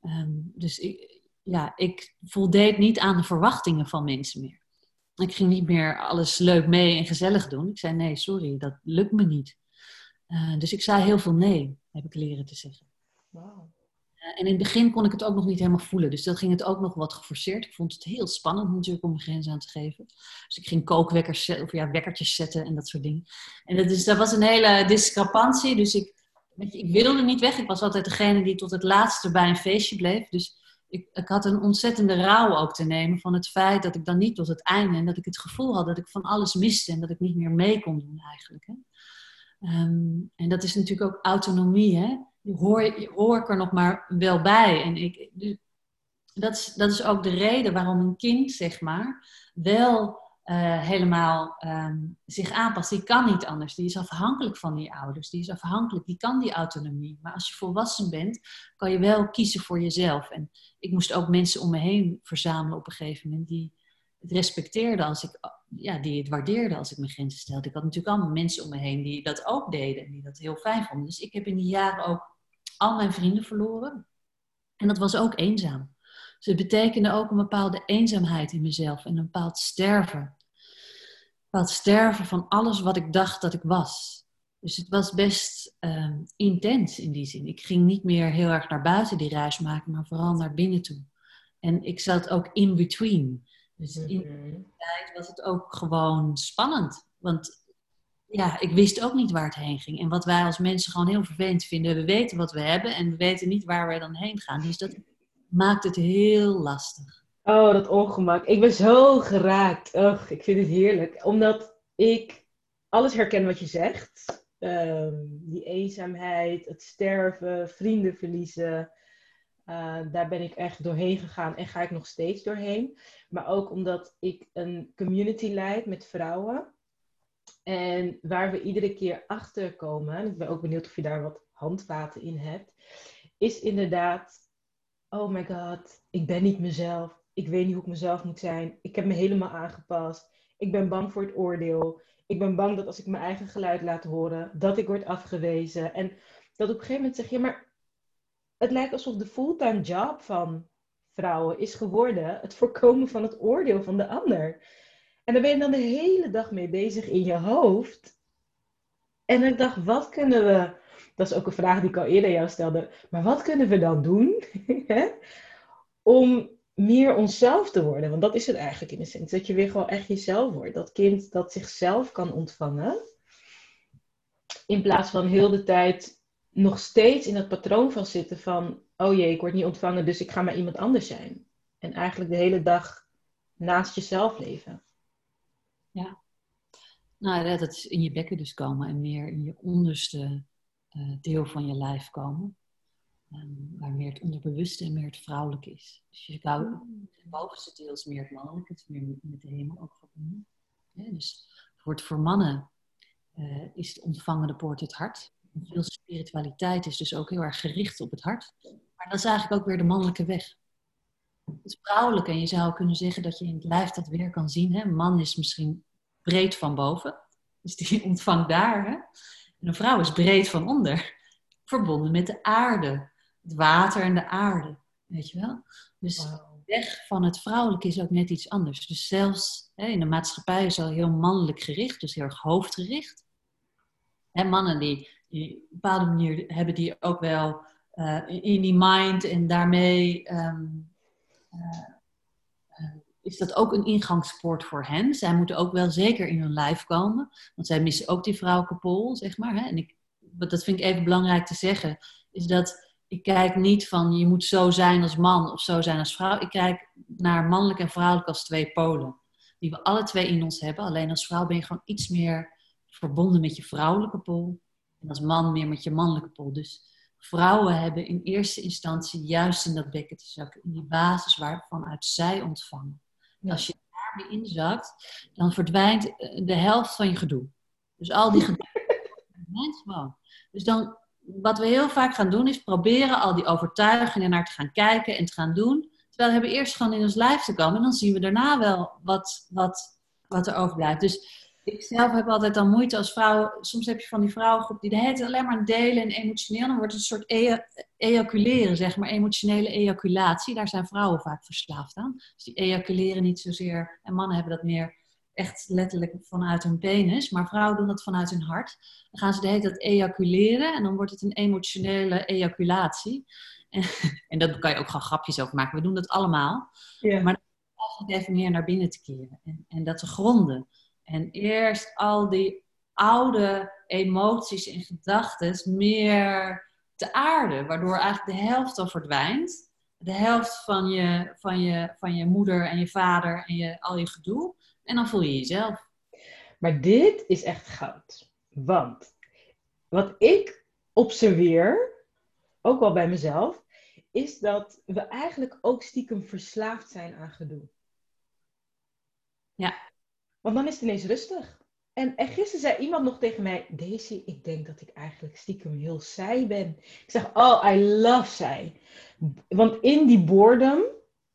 Ehm, dus ik, ja, ik voldeed niet aan de verwachtingen van mensen meer. Ik ging niet meer alles leuk mee en gezellig doen. Ik zei nee, sorry, dat lukt me niet. Uh, dus ik zei heel veel nee, heb ik leren te zeggen. Wow. Uh, en in het begin kon ik het ook nog niet helemaal voelen. Dus dat ging het ook nog wat geforceerd. Ik vond het heel spannend natuurlijk om mijn grens aan te geven. Dus ik ging kookwekkers of ja, wekkertjes zetten en dat soort dingen. En dat, dus, dat was een hele discrepantie. Dus ik, ik wilde niet weg. Ik was altijd degene die tot het laatste bij een feestje bleef. Dus ik, ik, had een ontzettende rouw ook te nemen van het feit dat ik dan niet tot het einde en dat ik het gevoel had dat ik van alles miste en dat ik niet meer mee kon doen eigenlijk. Hè. Ehm, en dat is natuurlijk ook autonomie. Hè? Hoor, hoor ik er nog maar wel bij. En ik, dat, is, dat is ook de reden waarom een kind, zeg maar, wel uh, helemaal um, zich aanpast. Die kan niet anders. Die is afhankelijk van die ouders. Die is afhankelijk. Die kan die autonomie. Maar als je volwassen bent, kan je wel kiezen voor jezelf. En ik moest ook mensen om me heen verzamelen op een gegeven moment die het respecteerden als ik, ja, die het waardeerden als ik mijn grenzen stelde. Ik had natuurlijk allemaal mensen om me heen die dat ook deden en die dat heel fijn vonden. Dus ik heb in die jaren ook al mijn vrienden verloren. En dat was ook eenzaam. Dus het betekende ook een bepaalde eenzaamheid in mezelf en een bepaald sterven. Een bepaald sterven van alles wat ik dacht dat ik was. Dus het was best uh, intens in die zin. Ik ging niet meer heel erg naar buiten die reis maken, maar vooral naar binnen toe. En ik zat ook in between. Dus in mhm. die tijd was het ook gewoon spannend. Want ja, ik wist ook niet waar het heen ging. En wat wij als mensen gewoon heel vervelend vinden, we weten wat we hebben en we weten niet waar we dan heen gaan. Dus dat maakt het heel lastig. Oh, dat ongemak. Ik ben zo geraakt. Ugh, ik vind het heerlijk. Omdat ik alles herken wat je zegt. Ehm, die eenzaamheid, het sterven, vrienden verliezen. Uh, daar ben ik echt doorheen gegaan en ga ik nog steeds doorheen. Maar ook omdat ik een community leid met vrouwen. En waar we iedere keer achter komen, ik ben ook benieuwd of je daar wat handvaten in hebt, is inderdaad, oh my god, ik ben niet mezelf. Ik weet niet hoe ik mezelf moet zijn. Ik heb me helemaal aangepast. Ik ben bang voor het oordeel. Ik ben bang dat als ik mijn eigen geluid laat horen, dat ik word afgewezen. En dat op een gegeven moment zeg je, maar het lijkt alsof de fulltime job van vrouwen is geworden het voorkomen van het oordeel van de ander. En daar ben je dan de hele dag mee bezig in je hoofd. En ik dacht, wat kunnen we, dat is ook een vraag die ik al eerder jou stelde, maar wat kunnen we dan doen om meer onszelf te worden? Want dat is het eigenlijk in de zin, dat je weer gewoon echt jezelf wordt. Dat kind dat zichzelf kan ontvangen. In plaats van heel de tijd nog steeds in het patroon van zitten van, oh jee, ik word niet ontvangen, dus ik ga maar iemand anders zijn. En eigenlijk de hele dag naast jezelf leven. Ja. Nou, dat is in je bekken dus komen en meer in je onderste uh, deel van je lijf komen. Um, waar meer het onderbewuste en meer het vrouwelijke is. Dus je zou, het bovenste deel is meer het mannelijke, het is meer met de hemel ook verbonden. Dus voor, voor mannen uh, is het ontvangende poort het hart. Veel spiritualiteit is dus ook heel erg gericht op het hart. Maar dat is eigenlijk ook weer de mannelijke weg. Het vrouwelijke, en je zou kunnen zeggen dat je in het lijf dat weer kan zien. Hè? Een man is misschien breed van boven, dus die ontvangt daar. Hè? En een vrouw is breed van onder, verbonden met de aarde, het water en de aarde. Weet je wel? Dus de weg van het vrouwelijke is ook net iets anders. Dus zelfs in de maatschappij is al heel mannelijk gericht, dus heel erg hoofdgericht. En mannen die, die op een bepaalde manier hebben die ook wel uh, in die mind en daarmee um, uh, is dat ook een ingangspoort voor hen. Zij moeten ook wel zeker in hun lijf komen, want zij missen ook die vrouwelijke pol, zeg maar. Hè? En ik, dat vind ik even belangrijk te zeggen, is dat ik kijk niet van je moet zo zijn als man of zo zijn als vrouw. Ik kijk naar mannelijk en vrouwelijk als twee polen. Die we alle twee in ons hebben. Alleen als vrouw ben je gewoon iets meer verbonden met je vrouwelijke pol. En als man meer met je mannelijke pol. Dus vrouwen hebben in eerste instantie juist in dat bekken te zakken. In die basis waarvanuit zij ontvangen. Als je daarmee inzakt, dan verdwijnt eh, de helft van je gedoe. Dus al die gedoe. gewoon. Dus dan wat we heel vaak gaan doen, is proberen al die overtuigingen naar te gaan kijken en te gaan doen. Terwijl we hebben eerst gewoon in ons lijf te komen en dan zien we daarna wel wat, wat, wat er overblijft. Dus ik zelf heb altijd dan moeite als vrouw. Soms heb je van die vrouwengroep die de hele tijd alleen maar delen en emotioneel. Dan wordt het een soort e ejaculeren, zeg maar, emotionele ejaculatie. Daar zijn vrouwen vaak verslaafd aan. Dus die ejaculeren niet zozeer. En mannen hebben dat meer echt letterlijk vanuit hun penis, maar vrouwen doen dat vanuit hun hart. Dan gaan ze de hele tijd ejaculeren en dan wordt het een emotionele ejaculatie. En, en dat kan je ook gewoon grapjes over maken. We doen dat allemaal. Ja. Maar dan even meer naar binnen te keren en, en dat te gronden. En eerst al die oude emoties en gedachten meer te aarden, waardoor eigenlijk de helft al verdwijnt. De helft van je, van je, van je moeder en je vader en je, al je gedoe. En dan voel je jezelf. Maar dit is echt goud. Want wat ik observeer, ook wel bij mezelf, is dat we eigenlijk ook stiekem verslaafd zijn aan gedoe. Ja. Want dan is het ineens rustig. En, en gisteren zei iemand nog tegen mij: Daisy, ik denk dat ik eigenlijk stiekem heel saai ben. Ik zeg: Oh, I love saai. Want in die boredom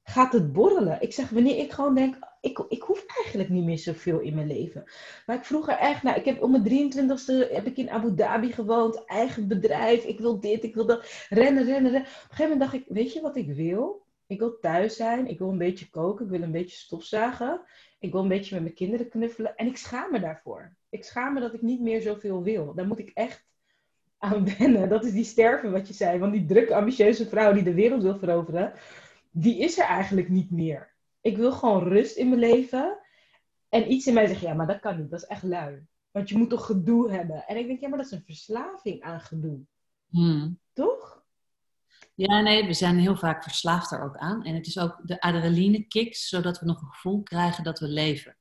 gaat het borrelen. Ik zeg: Wanneer ik gewoon denk: ik, ik hoef eigenlijk niet meer zoveel in mijn leven. Maar ik vroeg er echt naar. Ik heb om mijn 23ste heb ik in Abu Dhabi gewoond. Eigen bedrijf. Ik wil dit, ik wil dat. Rennen, rennen, rennen. Op een gegeven moment dacht ik, weet je wat ik wil? Ik wil thuis zijn. Ik wil een beetje koken. Ik wil een beetje stofzagen. Ik wil een beetje met mijn kinderen knuffelen. En ik schaam me daarvoor. Ik schaam me dat ik niet meer zoveel wil. Daar moet ik echt aan wennen. Dat is die sterven wat je zei. Want die drukke, ambitieuze vrouw die de wereld wil veroveren. Die is er eigenlijk niet meer. Ik wil gewoon rust in mijn leven. En iets in mij zegt, ja, maar dat kan niet. Dat is echt lui. Want je moet toch gedoe hebben. En ik denk, ja, maar dat is een verslaving aan gedoe. Hmm. Toch? Ja, nee, we zijn heel vaak verslaafd er ook aan. En het is ook de adrenaline kicks, zodat we nog een gevoel krijgen dat we leven.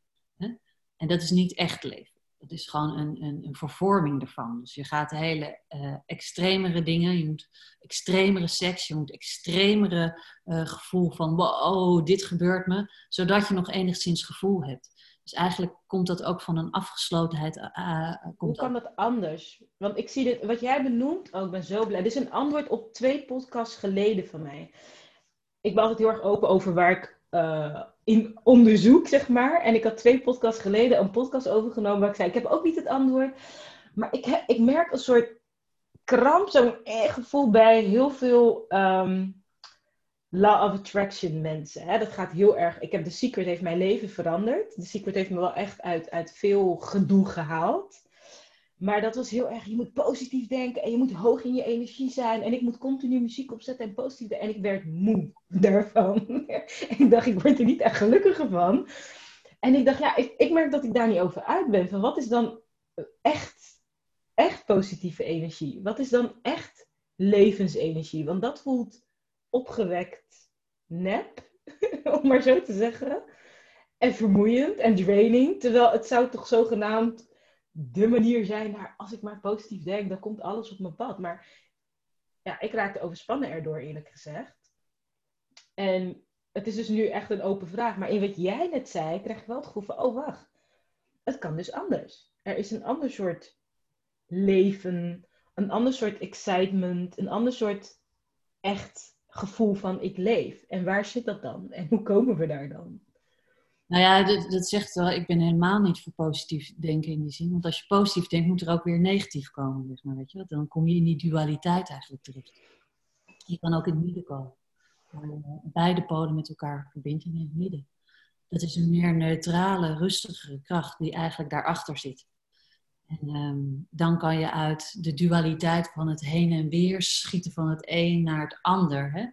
En dat is niet echt leven. Dat is gewoon een, een, een vervorming ervan. Dus je gaat hele uh, extremere dingen, je moet extremere seks, je moet extremere uh, gevoel van wow, dit gebeurt me, zodat je nog enigszins gevoel hebt. Dus eigenlijk komt dat ook van een afgeslotenheid. Uh, Hoe kan dat anders? Want ik zie dit, wat jij benoemt, oh, ik ben zo blij. Dit is een antwoord op twee podcasts geleden van mij. Ik ben altijd heel erg open over waar ik in onderzoek, zeg maar. En ik had twee podcasts geleden een podcast overgenomen waar ik zei, ik heb ook niet het antwoord. Maar ik, heb, ik merk een soort kramp, zo'n gevoel bij heel veel um, law of attraction mensen. Hè? Dat gaat heel erg, ik heb The Secret heeft mijn leven veranderd. The Secret heeft me wel echt uit, uit veel gedoe gehaald. Maar dat was heel erg, je moet positief denken en je moet hoog in je energie zijn. En ik moet continu muziek opzetten en positief. En ik werd moe daarvan. ik dacht, ik word er niet echt gelukkiger van. En ik dacht, ja, ik, ik merk dat ik daar niet over uit ben. Van wat is dan echt, echt positieve energie? Wat is dan echt levensenergie? Want dat voelt opgewekt nep, om maar zo te zeggen. En vermoeiend en draining. Terwijl het zou toch zogenaamd de manier zijn naar als ik maar positief denk, dan komt alles op mijn pad. Maar ja, ik raakte overspannen erdoor, eerlijk gezegd. En het is dus nu echt een open vraag. Maar in wat jij net zei, krijg ik wel het gevoel van, oh wacht, het kan dus anders. Er is een ander soort leven, een ander soort excitement, een ander soort echt gevoel van ik leef. En waar zit dat dan? En hoe komen we daar dan? Nou ja, dat, dat, zegt wel, ik ben helemaal niet voor positief denken in die zin. Want als je positief denkt, moet er ook weer negatief komen. Zeg maar, weet je? Dan kom je in die dualiteit eigenlijk terecht. Je kan ook in het midden komen. Waar beide polen met elkaar verbindt in het midden. Dat is een meer neutrale, rustigere kracht die eigenlijk daarachter zit. En ehm, dan kan je uit de dualiteit van het heen en weer schieten van het een naar het ander. Hè?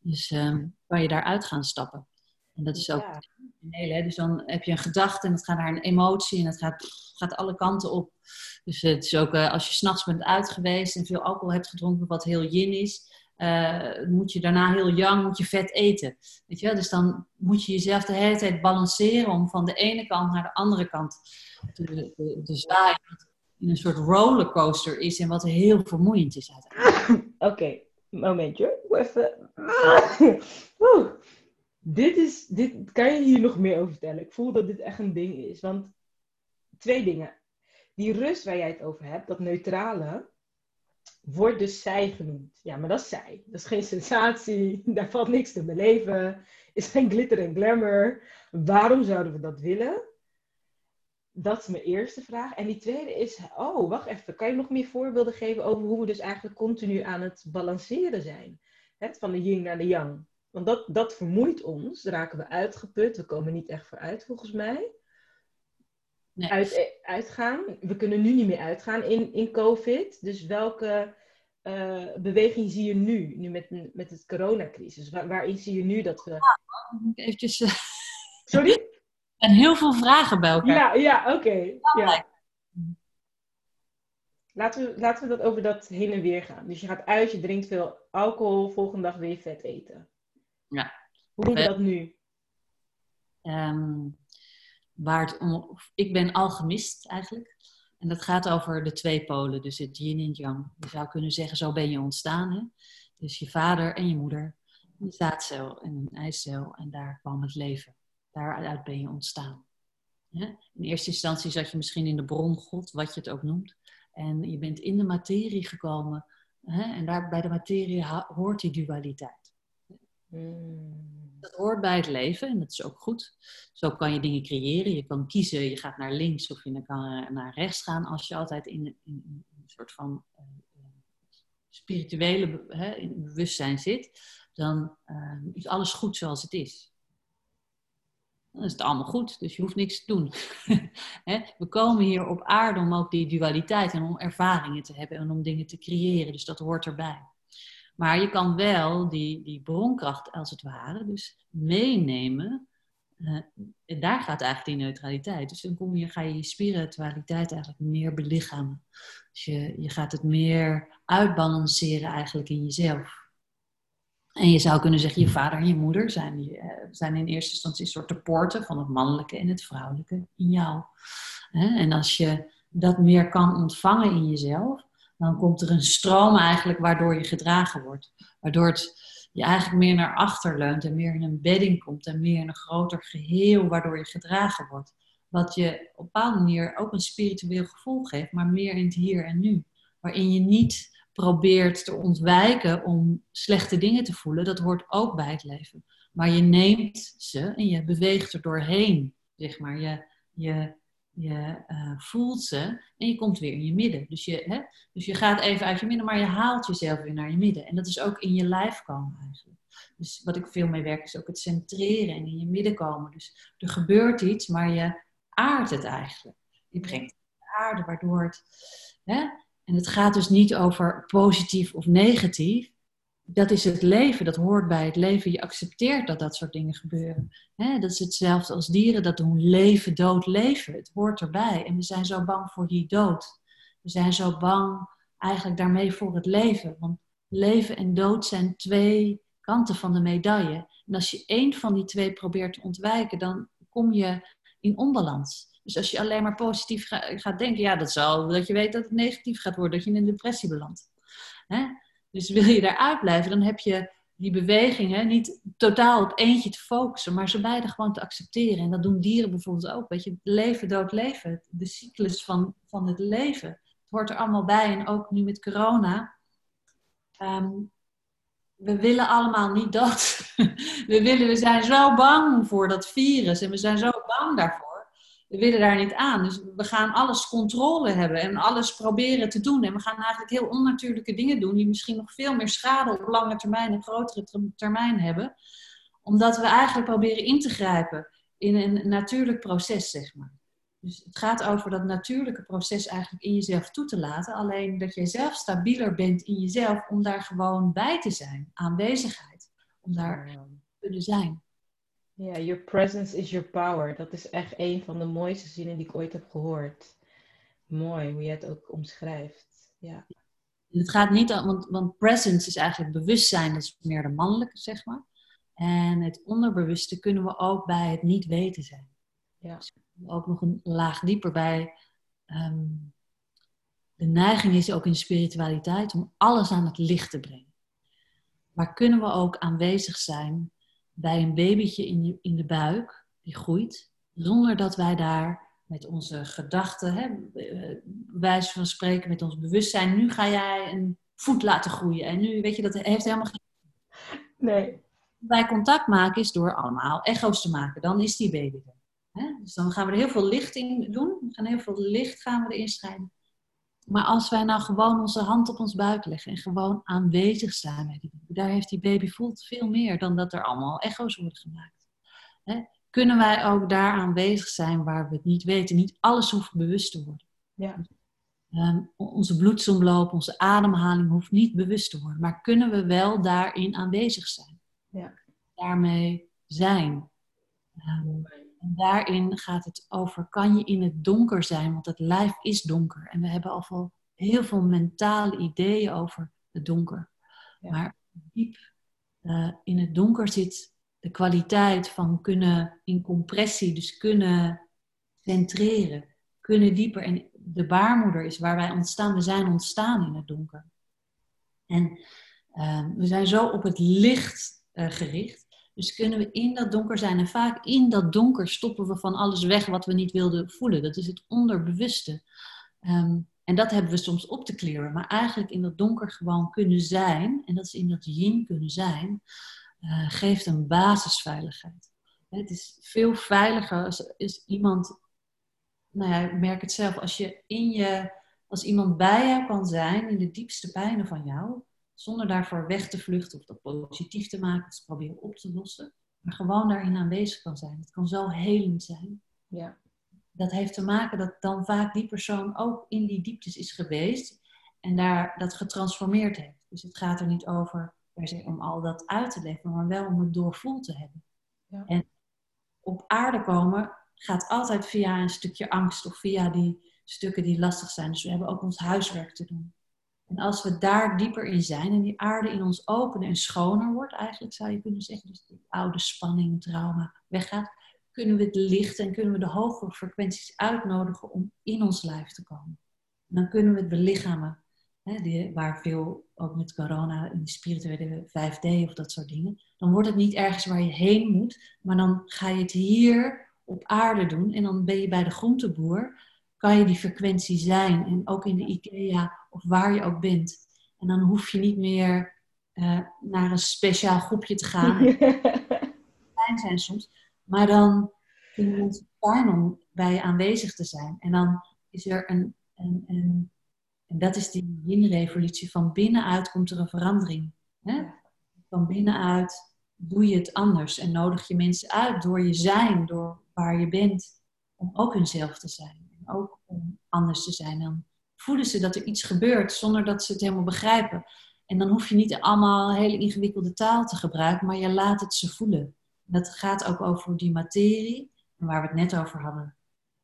Dus um, kan je daaruit gaan stappen. En dat is ook ja. hele. Dus dan heb je een gedachte en het gaat naar een emotie en het gaat, gaat alle kanten op. Dus het is ook uh, als je s'nachts bent uit geweest en veel alcohol hebt gedronken, wat heel yin is. Uh, moet je daarna heel jong moet je vet eten. Weet je? Dus dan moet je jezelf de hele tijd balanceren om van de ene kant naar de andere kant te, te, zwaaien. In een soort rollercoaster is en wat heel vermoeiend is uiteindelijk. Oké, momentje. Even. dit is, dit, kan je hier nog meer over vertellen? Ik voel dat dit echt een ding is. Want twee dingen. Die rust waar jij het over hebt, dat neutrale, wordt dus zij genoemd. Ja, maar dat is zij. Dat is geen sensatie. Daar valt niks te beleven. Is geen glitter en glamour. Waarom zouden we dat willen? Dat is mijn eerste vraag. En die tweede is, oh, wacht even. Kan je nog meer voorbeelden geven over hoe we dus eigenlijk continu aan het balanceren zijn? Het, van de yin naar de yang. Want dat, dat vermoeit ons. Raken we uitgeput. We komen niet echt vooruit, volgens mij. Nee. Uit, eh, uitgaan. We kunnen nu niet meer uitgaan in, in COVID. Dus welke uh, beweging zie je nu, nu met, met het coronacrisis? Waar, waarin zie je nu dat we... eventjes... Uh... Sorry? En heel veel vragen bij elkaar. Ja, ja oké. Ja. Laten, we, laten we dat over dat heen en weer gaan. Dus je gaat uit, je drinkt veel alcohol, volgende dag weer vet eten. Ja. Hoe doen we dat nu? Um, waar om, ik ben alchemist eigenlijk. En dat gaat over de twee polen, dus het yin en yang. Je zou kunnen zeggen, zo ben je ontstaan. Hè? Dus je vader en je moeder, een zaadcel en een eicel. En daar kwam het leven. Daaruit ben je ontstaan. In eerste instantie zat je misschien in de bron God, wat je het ook noemt. En je bent in de materie gekomen. Hè? En daar, bij de materie hoort die dualiteit. Hmm. Dat hoort bij het leven en dat is ook goed. Zo kan je dingen creëren. Je kan kiezen, je gaat naar links of je kan naar rechts gaan als je altijd in, in, een soort van uh, spirituele hè, bewustzijn zit. Dan is alles goed zoals het is. Dan is het allemaal goed, dus je hoeft niks te doen. We komen hier op aarde om ook die dualiteit en om ervaringen te hebben en om dingen te creëren. Dus dat hoort erbij. Maar je kan wel die, die bronkracht als het ware dus meenemen. En daar gaat eigenlijk die neutraliteit. Dus dan kom je, ga je je spiritualiteit eigenlijk meer belichamen. Dus je, je gaat het meer uitbalanceren eigenlijk in jezelf. En je zou kunnen zeggen, je vader en je moeder zijn, uh, zijn in eerste instantie een soort de poorten van het mannelijke en het vrouwelijke in jou. En als je dat meer kan ontvangen in jezelf, dan komt er een stroom eigenlijk waardoor je gedragen wordt. Waardoor het je eigenlijk meer naar achter leunt en meer in een bedding komt en meer in een groter geheel waardoor je gedragen wordt. Wat je op een bepaalde manier ook een spiritueel gevoel geeft, maar meer in het hier en nu. Waarin je niet probeert te ontwijken om slechte dingen te voelen, dat hoort ook bij het leven. Maar je neemt ze en je beweegt er doorheen, zeg maar. Je, je je uh, voelt ze en je komt weer in je midden. Dus je, hè, dus je gaat even uit je midden, maar je haalt jezelf weer naar je midden. En dat is ook in je lijf komen eigenlijk. Dus wat ik veel mee werk is ook het centreren en in je midden komen. Dus er gebeurt iets, maar je aardt het eigenlijk. Je brengt het aarde, waardoor het... Hè, en het gaat dus niet over positief of negatief dat is het leven, dat hoort bij het leven. Je accepteert dat dat soort dingen gebeuren. dat is hetzelfde als dieren dat doen. Leven, dood, leven. Het hoort erbij. En we zijn zo bang voor die dood. We zijn zo bang eigenlijk daarmee voor het leven. Want leven en dood zijn twee kanten van de medaille. En als je één van die twee probeert te ontwijken, dan kom je in onbalans. Dus als je alleen maar positief gaat denken, ja, dat zal dat je weet dat het negatief gaat worden, dat je in een depressie belandt. Dus wil je daaruit blijven, dan heb je die beweging hè, niet totaal op eentje te focussen, maar ze beide gewoon te accepteren. En dat doen dieren bijvoorbeeld ook. Weet je, leven, dood, leven. De cyclus van, van het leven. Het hoort er allemaal bij. En ook nu met corona. Ehm, we willen allemaal niet dat. we, willen, we zijn zo bang voor dat virus en we zijn zo bang daarvoor we willen daar niet aan. Dus we gaan alles controle hebben en alles proberen te doen. En we gaan eigenlijk heel onnatuurlijke dingen doen, die misschien nog veel meer schade op lange termijn en grotere termijn hebben. Omdat we eigenlijk proberen in te grijpen in een natuurlijk proces, zeg maar. Dus het gaat over dat natuurlijke proces eigenlijk in jezelf toe te laten. Alleen dat jij zelf stabieler bent in jezelf om daar gewoon bij te zijn. Aanwezigheid. Om daar te kunnen zijn. Ja, your presence is your power. Dat is echt een van de mooiste zinnen die ik ooit heb gehoord. Mooi hoe je het ook omschrijft. Ja. Het gaat niet om, want, want presence is eigenlijk bewustzijn, dat is meer de mannelijke, zeg maar. En het onderbewuste kunnen we ook bij het niet weten zijn. Ja. Dus ook nog een laag dieper bij. Ehm, de neiging is ook in spiritualiteit om alles aan het licht te brengen. Maar kunnen we ook aanwezig zijn bij een babytje in, de, in de buik die groeit, zonder dat wij daar met onze gedachten, hè, eh, wijze van spreken, met ons bewustzijn, nu ga jij een voet laten groeien. En nu, weet je, dat heeft helemaal geen. Nee. Bij contact maken is door allemaal echo's te maken. Dan is die baby er. Hè? Dus dan gaan we er heel veel licht in doen. We gaan heel veel licht gaan we erin schrijven. Maar als wij nou gewoon onze hand op ons buik leggen en gewoon aanwezig zijn bij die baby, daar heeft die baby voelt veel meer dan dat er allemaal echo's worden gemaakt. Hè? Kunnen wij ook daar aanwezig zijn waar we het niet weten? Niet alles hoeft bewust te worden. Ja. Um, onze bloedsomloop, onze ademhaling hoeft niet bewust te worden. Maar kunnen we wel daarin aanwezig zijn? Ja. Daarmee zijn. Um, en daarin gaat het over, kan je in het donker zijn? Want het lijf is donker. En we hebben al veel, heel veel mentale ideeën over het donker. Maar diep uh, in het donker zit de kwaliteit van kunnen in compressie, dus kunnen centreren, kunnen dieper. En de baarmoeder is waar wij ontstaan. We zijn ontstaan in het donker. En uh, we zijn zo op het licht uh, gericht. Dus kunnen we in dat donker zijn. En vaak in dat donker stoppen we van alles weg wat we niet wilden voelen. Dat is het onderbewuste. Um, en dat hebben we soms op te kleren. Maar eigenlijk in dat donker gewoon kunnen zijn. En dat is in dat yin kunnen zijn. Uh, geeft een basisveiligheid. Het is veel veiliger als, als iemand. Nou ja, ik merk het zelf. Als je in je. Als iemand bij jou kan zijn in de diepste pijnen van jou zonder daarvoor weg te vluchten of dat positief te maken te proberen op te lossen. Maar gewoon daarin aanwezig kan zijn. Het kan zo helend zijn. Ja. Dat heeft te maken dat dan vaak die persoon ook in die dieptes is geweest en daar dat getransformeerd heeft. Dus het gaat er niet over per se om al dat uit te leggen, maar wel om het doorvoeld te hebben. Ja. En op aarde komen gaat altijd via een stukje angst of via die stukken die lastig zijn. Dus we hebben ook ons huiswerk te doen. En als we daar dieper in zijn en die aarde in ons openen en schoner wordt, eigenlijk zou je kunnen zeggen, dus die oude spanning, trauma weggaat, kunnen we het licht en kunnen we de hogere frequenties uitnodigen om in ons lijf te komen. En dan kunnen we het belichamen, hè, die, waar veel ook met corona in de spirituele 5D of dat soort dingen, dan wordt het niet ergens waar je heen moet, maar dan ga je het hier op aarde doen en dan ben je bij de groenteboer kan je die frequentie zijn. En ook in de IKEA of waar je ook bent. En dan hoef je niet meer uh, naar een speciaal groepje te gaan. Fijn zijn soms. Maar dan vinden we het fijn om bij je aanwezig te zijn. En dan is er een, een, een en dat is die yin-revolutie. Van binnenuit komt er een verandering. Hè? Van binnenuit doe je het anders en nodig je mensen uit door je zijn, door waar je bent, om ook hunzelf te zijn ook om anders te zijn. Dan voelen ze dat er iets gebeurt zonder dat ze het helemaal begrijpen. En dan hoef je niet allemaal hele ingewikkelde taal te gebruiken, maar je laat het ze voelen. Dat gaat ook over die materie, waar we het net over hadden,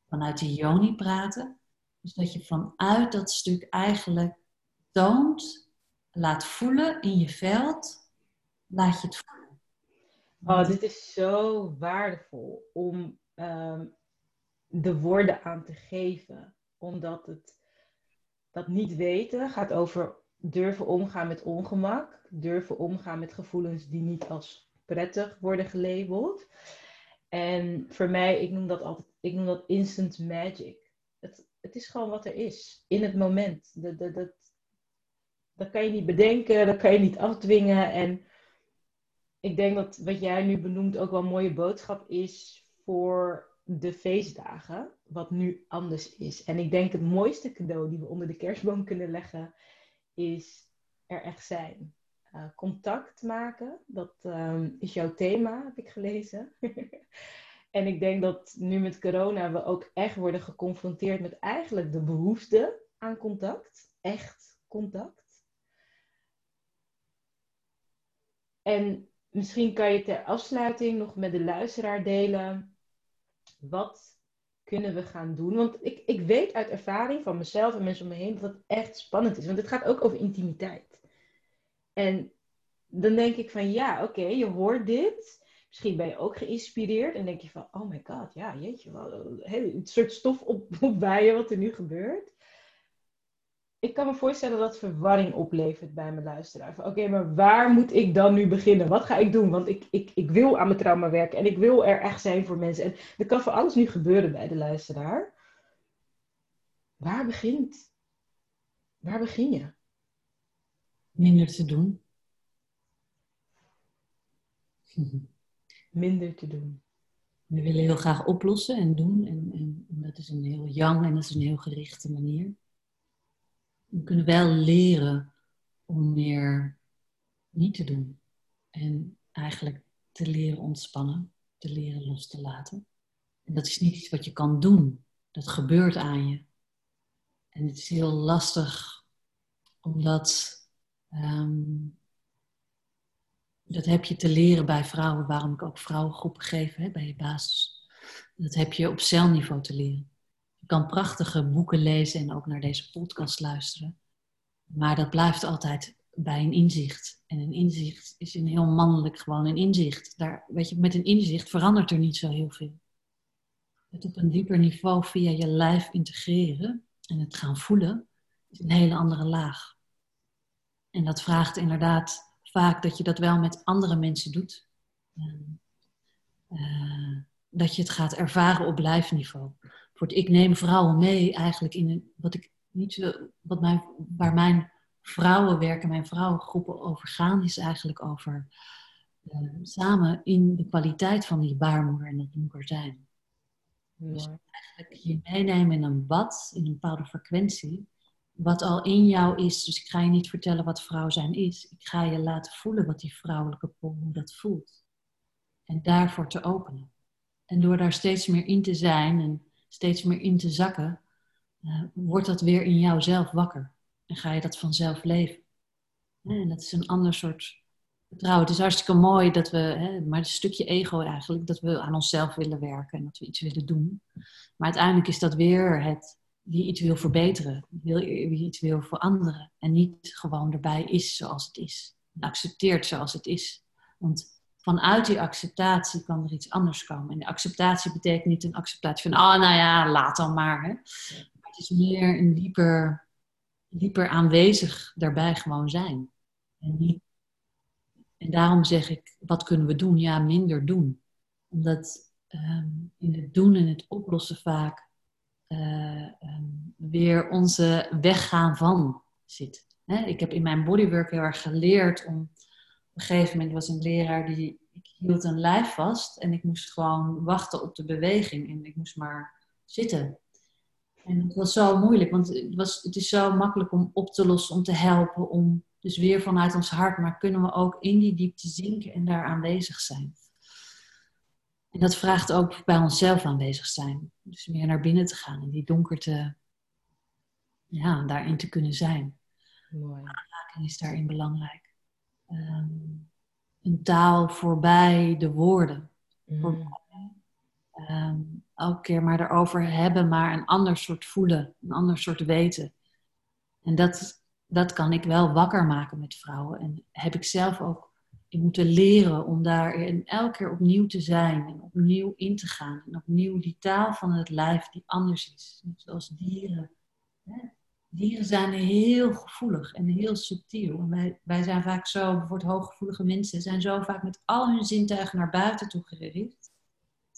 vanuit de yoni praten. Dus dat je vanuit dat stuk eigenlijk toont, laat voelen in je veld, laat je het voelen. Oh, dit is zo waardevol om ehm, de woorden aan te geven. Omdat het dat niet weten gaat over durven omgaan met ongemak, durven omgaan met gevoelens die niet als prettig worden gelabeld. En voor mij, ik noem dat altijd, ik noem dat instant magic. Het, het is gewoon wat er is, in het moment. Dat, dat, dat, dat kan je niet bedenken, dat kan je niet afdwingen. En ik denk dat wat jij nu benoemt ook wel een mooie boodschap is voor de feestdagen, wat nu anders is. En ik denk het mooiste cadeau die we onder de kerstboom kunnen leggen, is er echt zijn. Uh, contact maken, dat um, is jouw thema, heb ik gelezen. En ik denk dat nu met corona we ook echt worden geconfronteerd met eigenlijk de behoefte aan contact. Echt contact. En misschien kan je ter afsluiting nog met de luisteraar delen. Wat kunnen we gaan doen? Want ik, ik weet uit ervaring van mezelf en mensen om me heen dat het echt spannend is. Want het gaat ook over intimiteit. En dan denk ik van ja, oké, je hoort dit. Misschien ben je ook geïnspireerd en denk je van, oh my god, ja, jeetje, wel een soort stof op, op je wat er nu gebeurt. Ik kan me voorstellen dat verwarring oplevert bij mijn luisteraar. Oké, maar waar moet ik dan nu beginnen? Wat ga ik doen? Want ik, ik, ik wil aan mijn trauma werken en ik wil er echt zijn voor mensen. En er kan voor alles nu gebeuren bij de luisteraar. Waar begint? Waar begin je? Minder te doen. minder te doen. We willen heel graag oplossen en doen. En, en, en, dat is een heel yang en dat is een heel gerichte manier. We kunnen wel leren om meer niet te doen. En eigenlijk te leren ontspannen, te leren los te laten. En dat is niet iets wat je kan doen. Dat gebeurt aan je. En het is heel lastig omdat ehm, dat heb je te leren bij vrouwen, waarom ik ook vrouwengroepen geef hè, bij je basis. Dat heb je op celniveau te leren. Je kan prachtige boeken lezen en ook naar deze podcast luisteren. Maar dat blijft altijd bij een inzicht. En een inzicht is een heel mannelijk gewoon een inzicht. Daar, weet je, met een inzicht verandert er niet zo heel veel. Het op een dieper niveau via je lijf integreren en het gaan voelen, is een hele andere laag. En dat vraagt inderdaad vaak dat je dat wel met andere mensen doet. Uh, dat je het gaat ervaren op lijfniveau. Voor ik neem vrouwen mee eigenlijk in wat ik niet wat mijn, waar mijn vrouwenwerken, mijn vrouwengroepen over gaan, is eigenlijk over uh, samen in de kwaliteit van die baarmoeder en het donker zijn. Dus eigenlijk je meenemen in een bad, in een bepaalde frequentie, wat al in jou is. Dus ik ga je niet vertellen wat vrouw zijn is. Ik ga je laten voelen wat die vrouwelijke pol, hoe dat voelt. En daarvoor te openen. En door daar steeds meer in te zijn en steeds meer in te zakken, uh, wordt dat weer in jouzelf wakker. En ga je dat vanzelf leven. En dat is een ander soort vertrouwen. Het is hartstikke mooi dat we, hè, maar een stukje ego eigenlijk, dat we aan onszelf willen werken en dat we iets willen doen. Maar uiteindelijk is dat weer het die iets wil verbeteren, die iets wil veranderen. En niet gewoon erbij is zoals het is. Accepteert zoals het is. Want vanuit die acceptatie kan er iets anders komen. En acceptatie betekent niet een acceptatie van, oh nou ja, laat dan maar. Hè. Het is meer een dieper, dieper aanwezig daarbij gewoon zijn. En, niet, en daarom zeg ik, wat kunnen we doen? Ja, minder doen. Omdat ehm, in het doen en het oplossen vaak uh, weer onze weggaan van zit. ik heb in mijn bodywork heel erg geleerd om. Op een gegeven moment was een leraar die. Ik hield een lijf vast en ik moest gewoon wachten op de beweging. En ik moest maar zitten. En het was zo moeilijk, want het, was, het is zo makkelijk om op te lossen, om te helpen, om dus weer vanuit ons hart, maar kunnen we ook in die diepte zinken en daar aanwezig zijn. En dat vraagt ook bij onszelf aanwezig zijn. Dus meer naar binnen te gaan en die donkerte, ja, daarin te kunnen zijn. Mooi. Aanraking is daarin belangrijk. Ehm, een taal voorbij de woorden. Mm. Um, elke keer maar erover hebben, maar een ander soort voelen, een ander soort weten. En dat, dat kan ik wel wakker maken met vrouwen. En heb ik zelf ook moeten leren om daar elke keer opnieuw te zijn en opnieuw in te gaan. En opnieuw die taal van het lijf die anders is. zoals dieren. Dieren zijn heel gevoelig en heel subtiel. En wij, wij zijn vaak zo, bijvoorbeeld hooggevoelige mensen, zijn zo vaak met al hun zintuigen naar buiten toe gericht.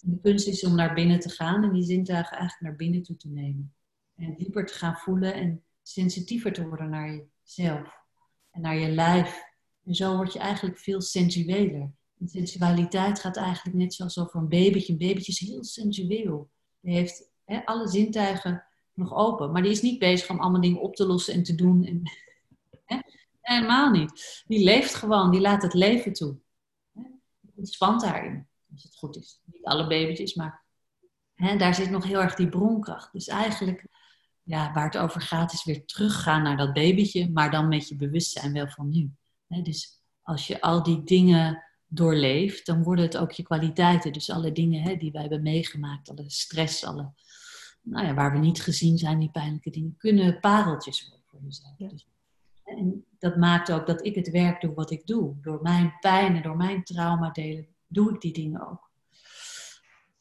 En de kunst is om naar binnen te gaan en die zintuigen eigenlijk naar binnen toe te nemen. En dieper te gaan voelen en sensitiever te worden naar jezelf en naar je lijf en zo word je eigenlijk veel sensueler. En sensualiteit gaat eigenlijk net zoals over een babytje. Een babytje is heel sensueel. Die heeft alle zintuigen nog open. Maar die is niet bezig om allemaal dingen op te lossen en te doen. En, hè? Helemaal niet. Die leeft gewoon. Die laat het leven toe. Hè? Ontspant daarin. Als het goed is. Niet alle babytjes, maar hè, daar zit nog heel erg die bronkracht. Dus eigenlijk, ja, waar het over gaat, is weer teruggaan naar dat babytje, maar dan met je bewustzijn wel van nu. Hè, dus als je al die dingen doorleeft, dan worden het ook je kwaliteiten. Dus alle dingen hè, die wij hebben meegemaakt, alle stress, alle, nou ja, waar we niet gezien zijn, die pijnlijke dingen, kunnen pareltjes worden voor jezelf. Dus, en dat maakt ook dat ik het werk doe wat ik doe. Door mijn pijn en door mijn trauma delen, doe ik die dingen ook.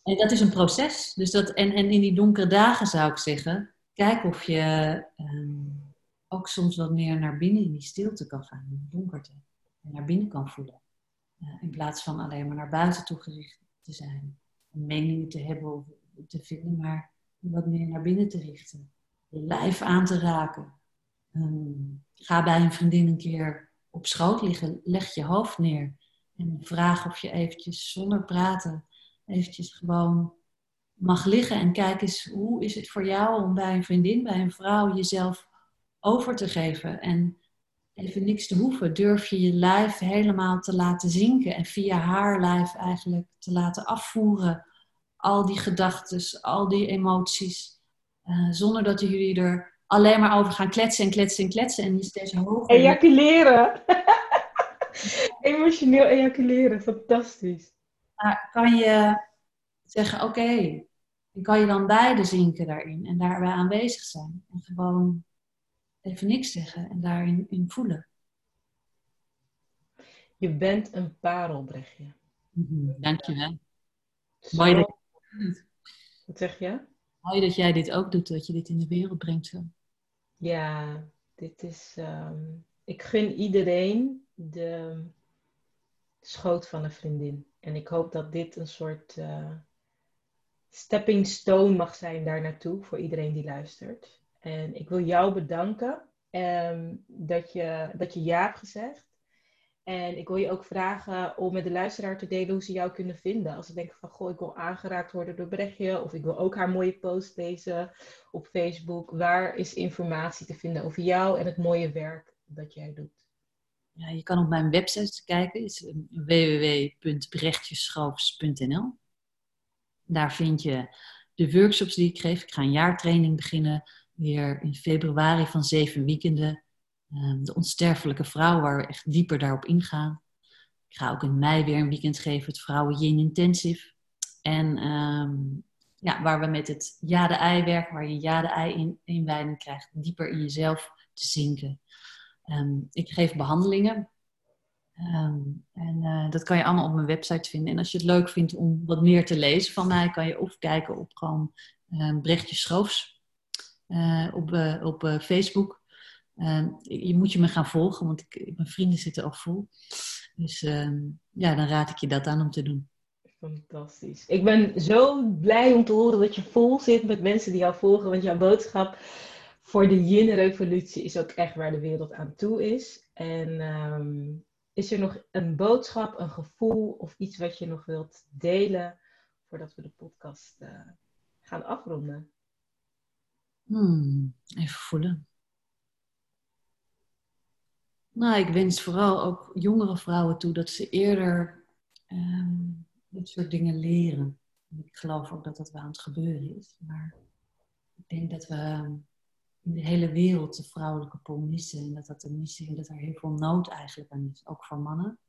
En dat is een proces. Dus dat, en, en in die donkere dagen zou ik zeggen, kijk of je ehm, ook soms wat meer naar binnen in die stilte kan gaan, in de donkerte. En naar binnen kan voelen. Uh, in plaats van alleen maar naar buiten toe gericht te zijn. En meningen te hebben of te vinden, maar wat meer naar binnen te richten. Je lijf aan te raken. Um, ga bij een vriendin een keer op schoot liggen. Leg je hoofd neer. En vraag of je eventjes zonder praten eventjes gewoon mag liggen en kijk eens hoe is het voor jou om bij een vriendin, bij een vrouw jezelf over te geven en even niks te hoeven. Durf je je lijf helemaal te laten zinken en via haar lijf eigenlijk te laten afvoeren. Al die gedachten, al die emoties, uh, zonder dat jullie er alleen maar over gaan kletsen en kletsen en kletsen en je steeds hoger. Ejaculeren! Emotioneel ejaculeren, fantastisch. Maar kan je zeggen, oké, okay, kan je dan beide zinken daarin en daarbij aanwezig zijn. En gewoon even niks zeggen en daarin in voelen. Je bent een parel, Brechtje. Mm-hmm, dankjewel. Zo... Mooi dat... Wat zeg je? Mooi dat jij dit ook doet, dat je dit in de wereld brengt zo. Ja, dit is... Um... Ik gun iedereen de schoot van een vriendin. En ik hoop dat dit een soort uh, stepping stone mag zijn daar naartoe voor iedereen die luistert. En ik wil jou bedanken um, dat, je, dat je ja hebt gezegd. En ik wil je ook vragen om met de luisteraar te delen hoe ze jou kunnen vinden. Als ze denken van, goh, ik wil aangeraakt worden door Brechtje. Of ik wil ook haar mooie post lezen op Facebook. Waar is informatie te vinden over jou en het mooie werk dat jij doet? Ja, je kan op mijn website kijken, is www.brechtjeschoofs.nl. Daar vind je de workshops die ik geef. Ik ga een jaartraining beginnen, weer in februari van zeven weekenden. Ehm, de onsterfelijke vrouw, waar we echt dieper daarop ingaan. Ik ga ook in mei weer een weekend geven, het Vrouwen Yin Intensive. En ehm, ja, waar we met het ja-de-ei werken, waar je ja-de-ei in, inwijding krijgt, dieper in jezelf te zinken. Um, ik geef behandelingen. En uh, dat kan je allemaal op mijn website vinden. En als je het leuk vindt om wat meer te lezen van mij, kan je of kijken op gewoon Brechtje Schroofs uh, op, op Facebook. Je moet je me gaan volgen, want ik, mijn vrienden zitten al vol. Dus ja, dan raad ik je dat aan om te doen. Fantastisch. Ik ben zo blij om te horen dat je vol zit met mensen die jou volgen, want jouw boodschap voor de yin-revolutie is ook echt waar de wereld aan toe is. En um, is er nog een boodschap, een gevoel of iets wat je nog wilt delen voordat we de podcast uh, gaan afronden? Hmm, even voelen. Nou, ik wens vooral ook jongere vrouwen toe dat ze eerder um, dit soort dingen leren. Ik geloof ook dat dat wel aan het gebeuren is. Maar ik denk dat we in de hele wereld de vrouwelijke pool missen. En dat dat een missie, dat er heel veel nood eigenlijk aan is, ook voor mannen.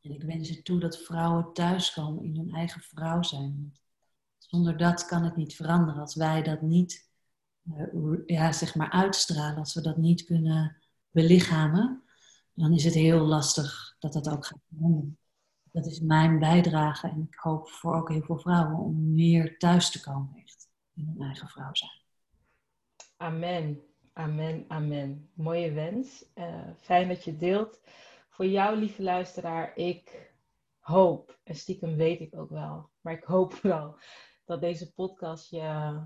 En ik wens er toe dat vrouwen thuiskomen in hun eigen vrouw zijn. Zonder dat kan het niet veranderen. Als wij dat niet uh, ja, zeg maar uitstralen, als we dat niet kunnen belichamen, dan is het heel lastig dat dat ook gaat veranderen. Dat is mijn bijdrage en ik hoop voor ook heel veel vrouwen om meer thuis te komen echt in hun eigen vrouw zijn. Amen, amen, amen. Mooie wens. Uh, fijn dat je deelt. Voor jou, lieve luisteraar, ik hoop, en stiekem weet ik ook wel, maar ik hoop wel dat deze podcast je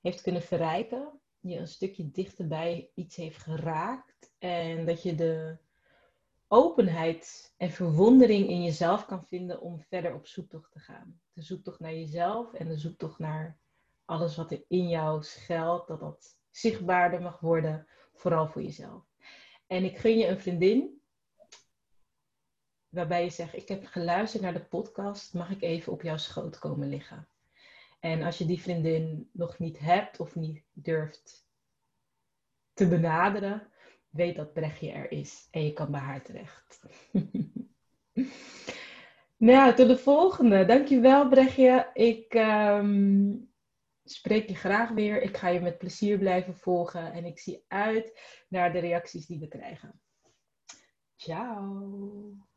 heeft kunnen verrijken. Je een stukje dichterbij iets heeft geraakt. En dat je de openheid en verwondering in jezelf kan vinden om verder op zoektocht te gaan. De zoektocht naar jezelf en de zoektocht naar alles wat er in jou schuilt, dat dat zichtbaarder mag worden, vooral voor jezelf. En ik gun je een vriendin waarbij je zegt, ik heb geluisterd naar de podcast, mag ik even op jouw schoot komen liggen? En als je die vriendin nog niet hebt of niet durft te benaderen, weet dat Brechtje er is en je kan bij haar terecht. nou, tot de volgende. Dankjewel Brechtje. Ik ehm, spreek je graag weer. Ik ga je met plezier blijven volgen en ik zie uit naar de reacties die we krijgen. Ciao.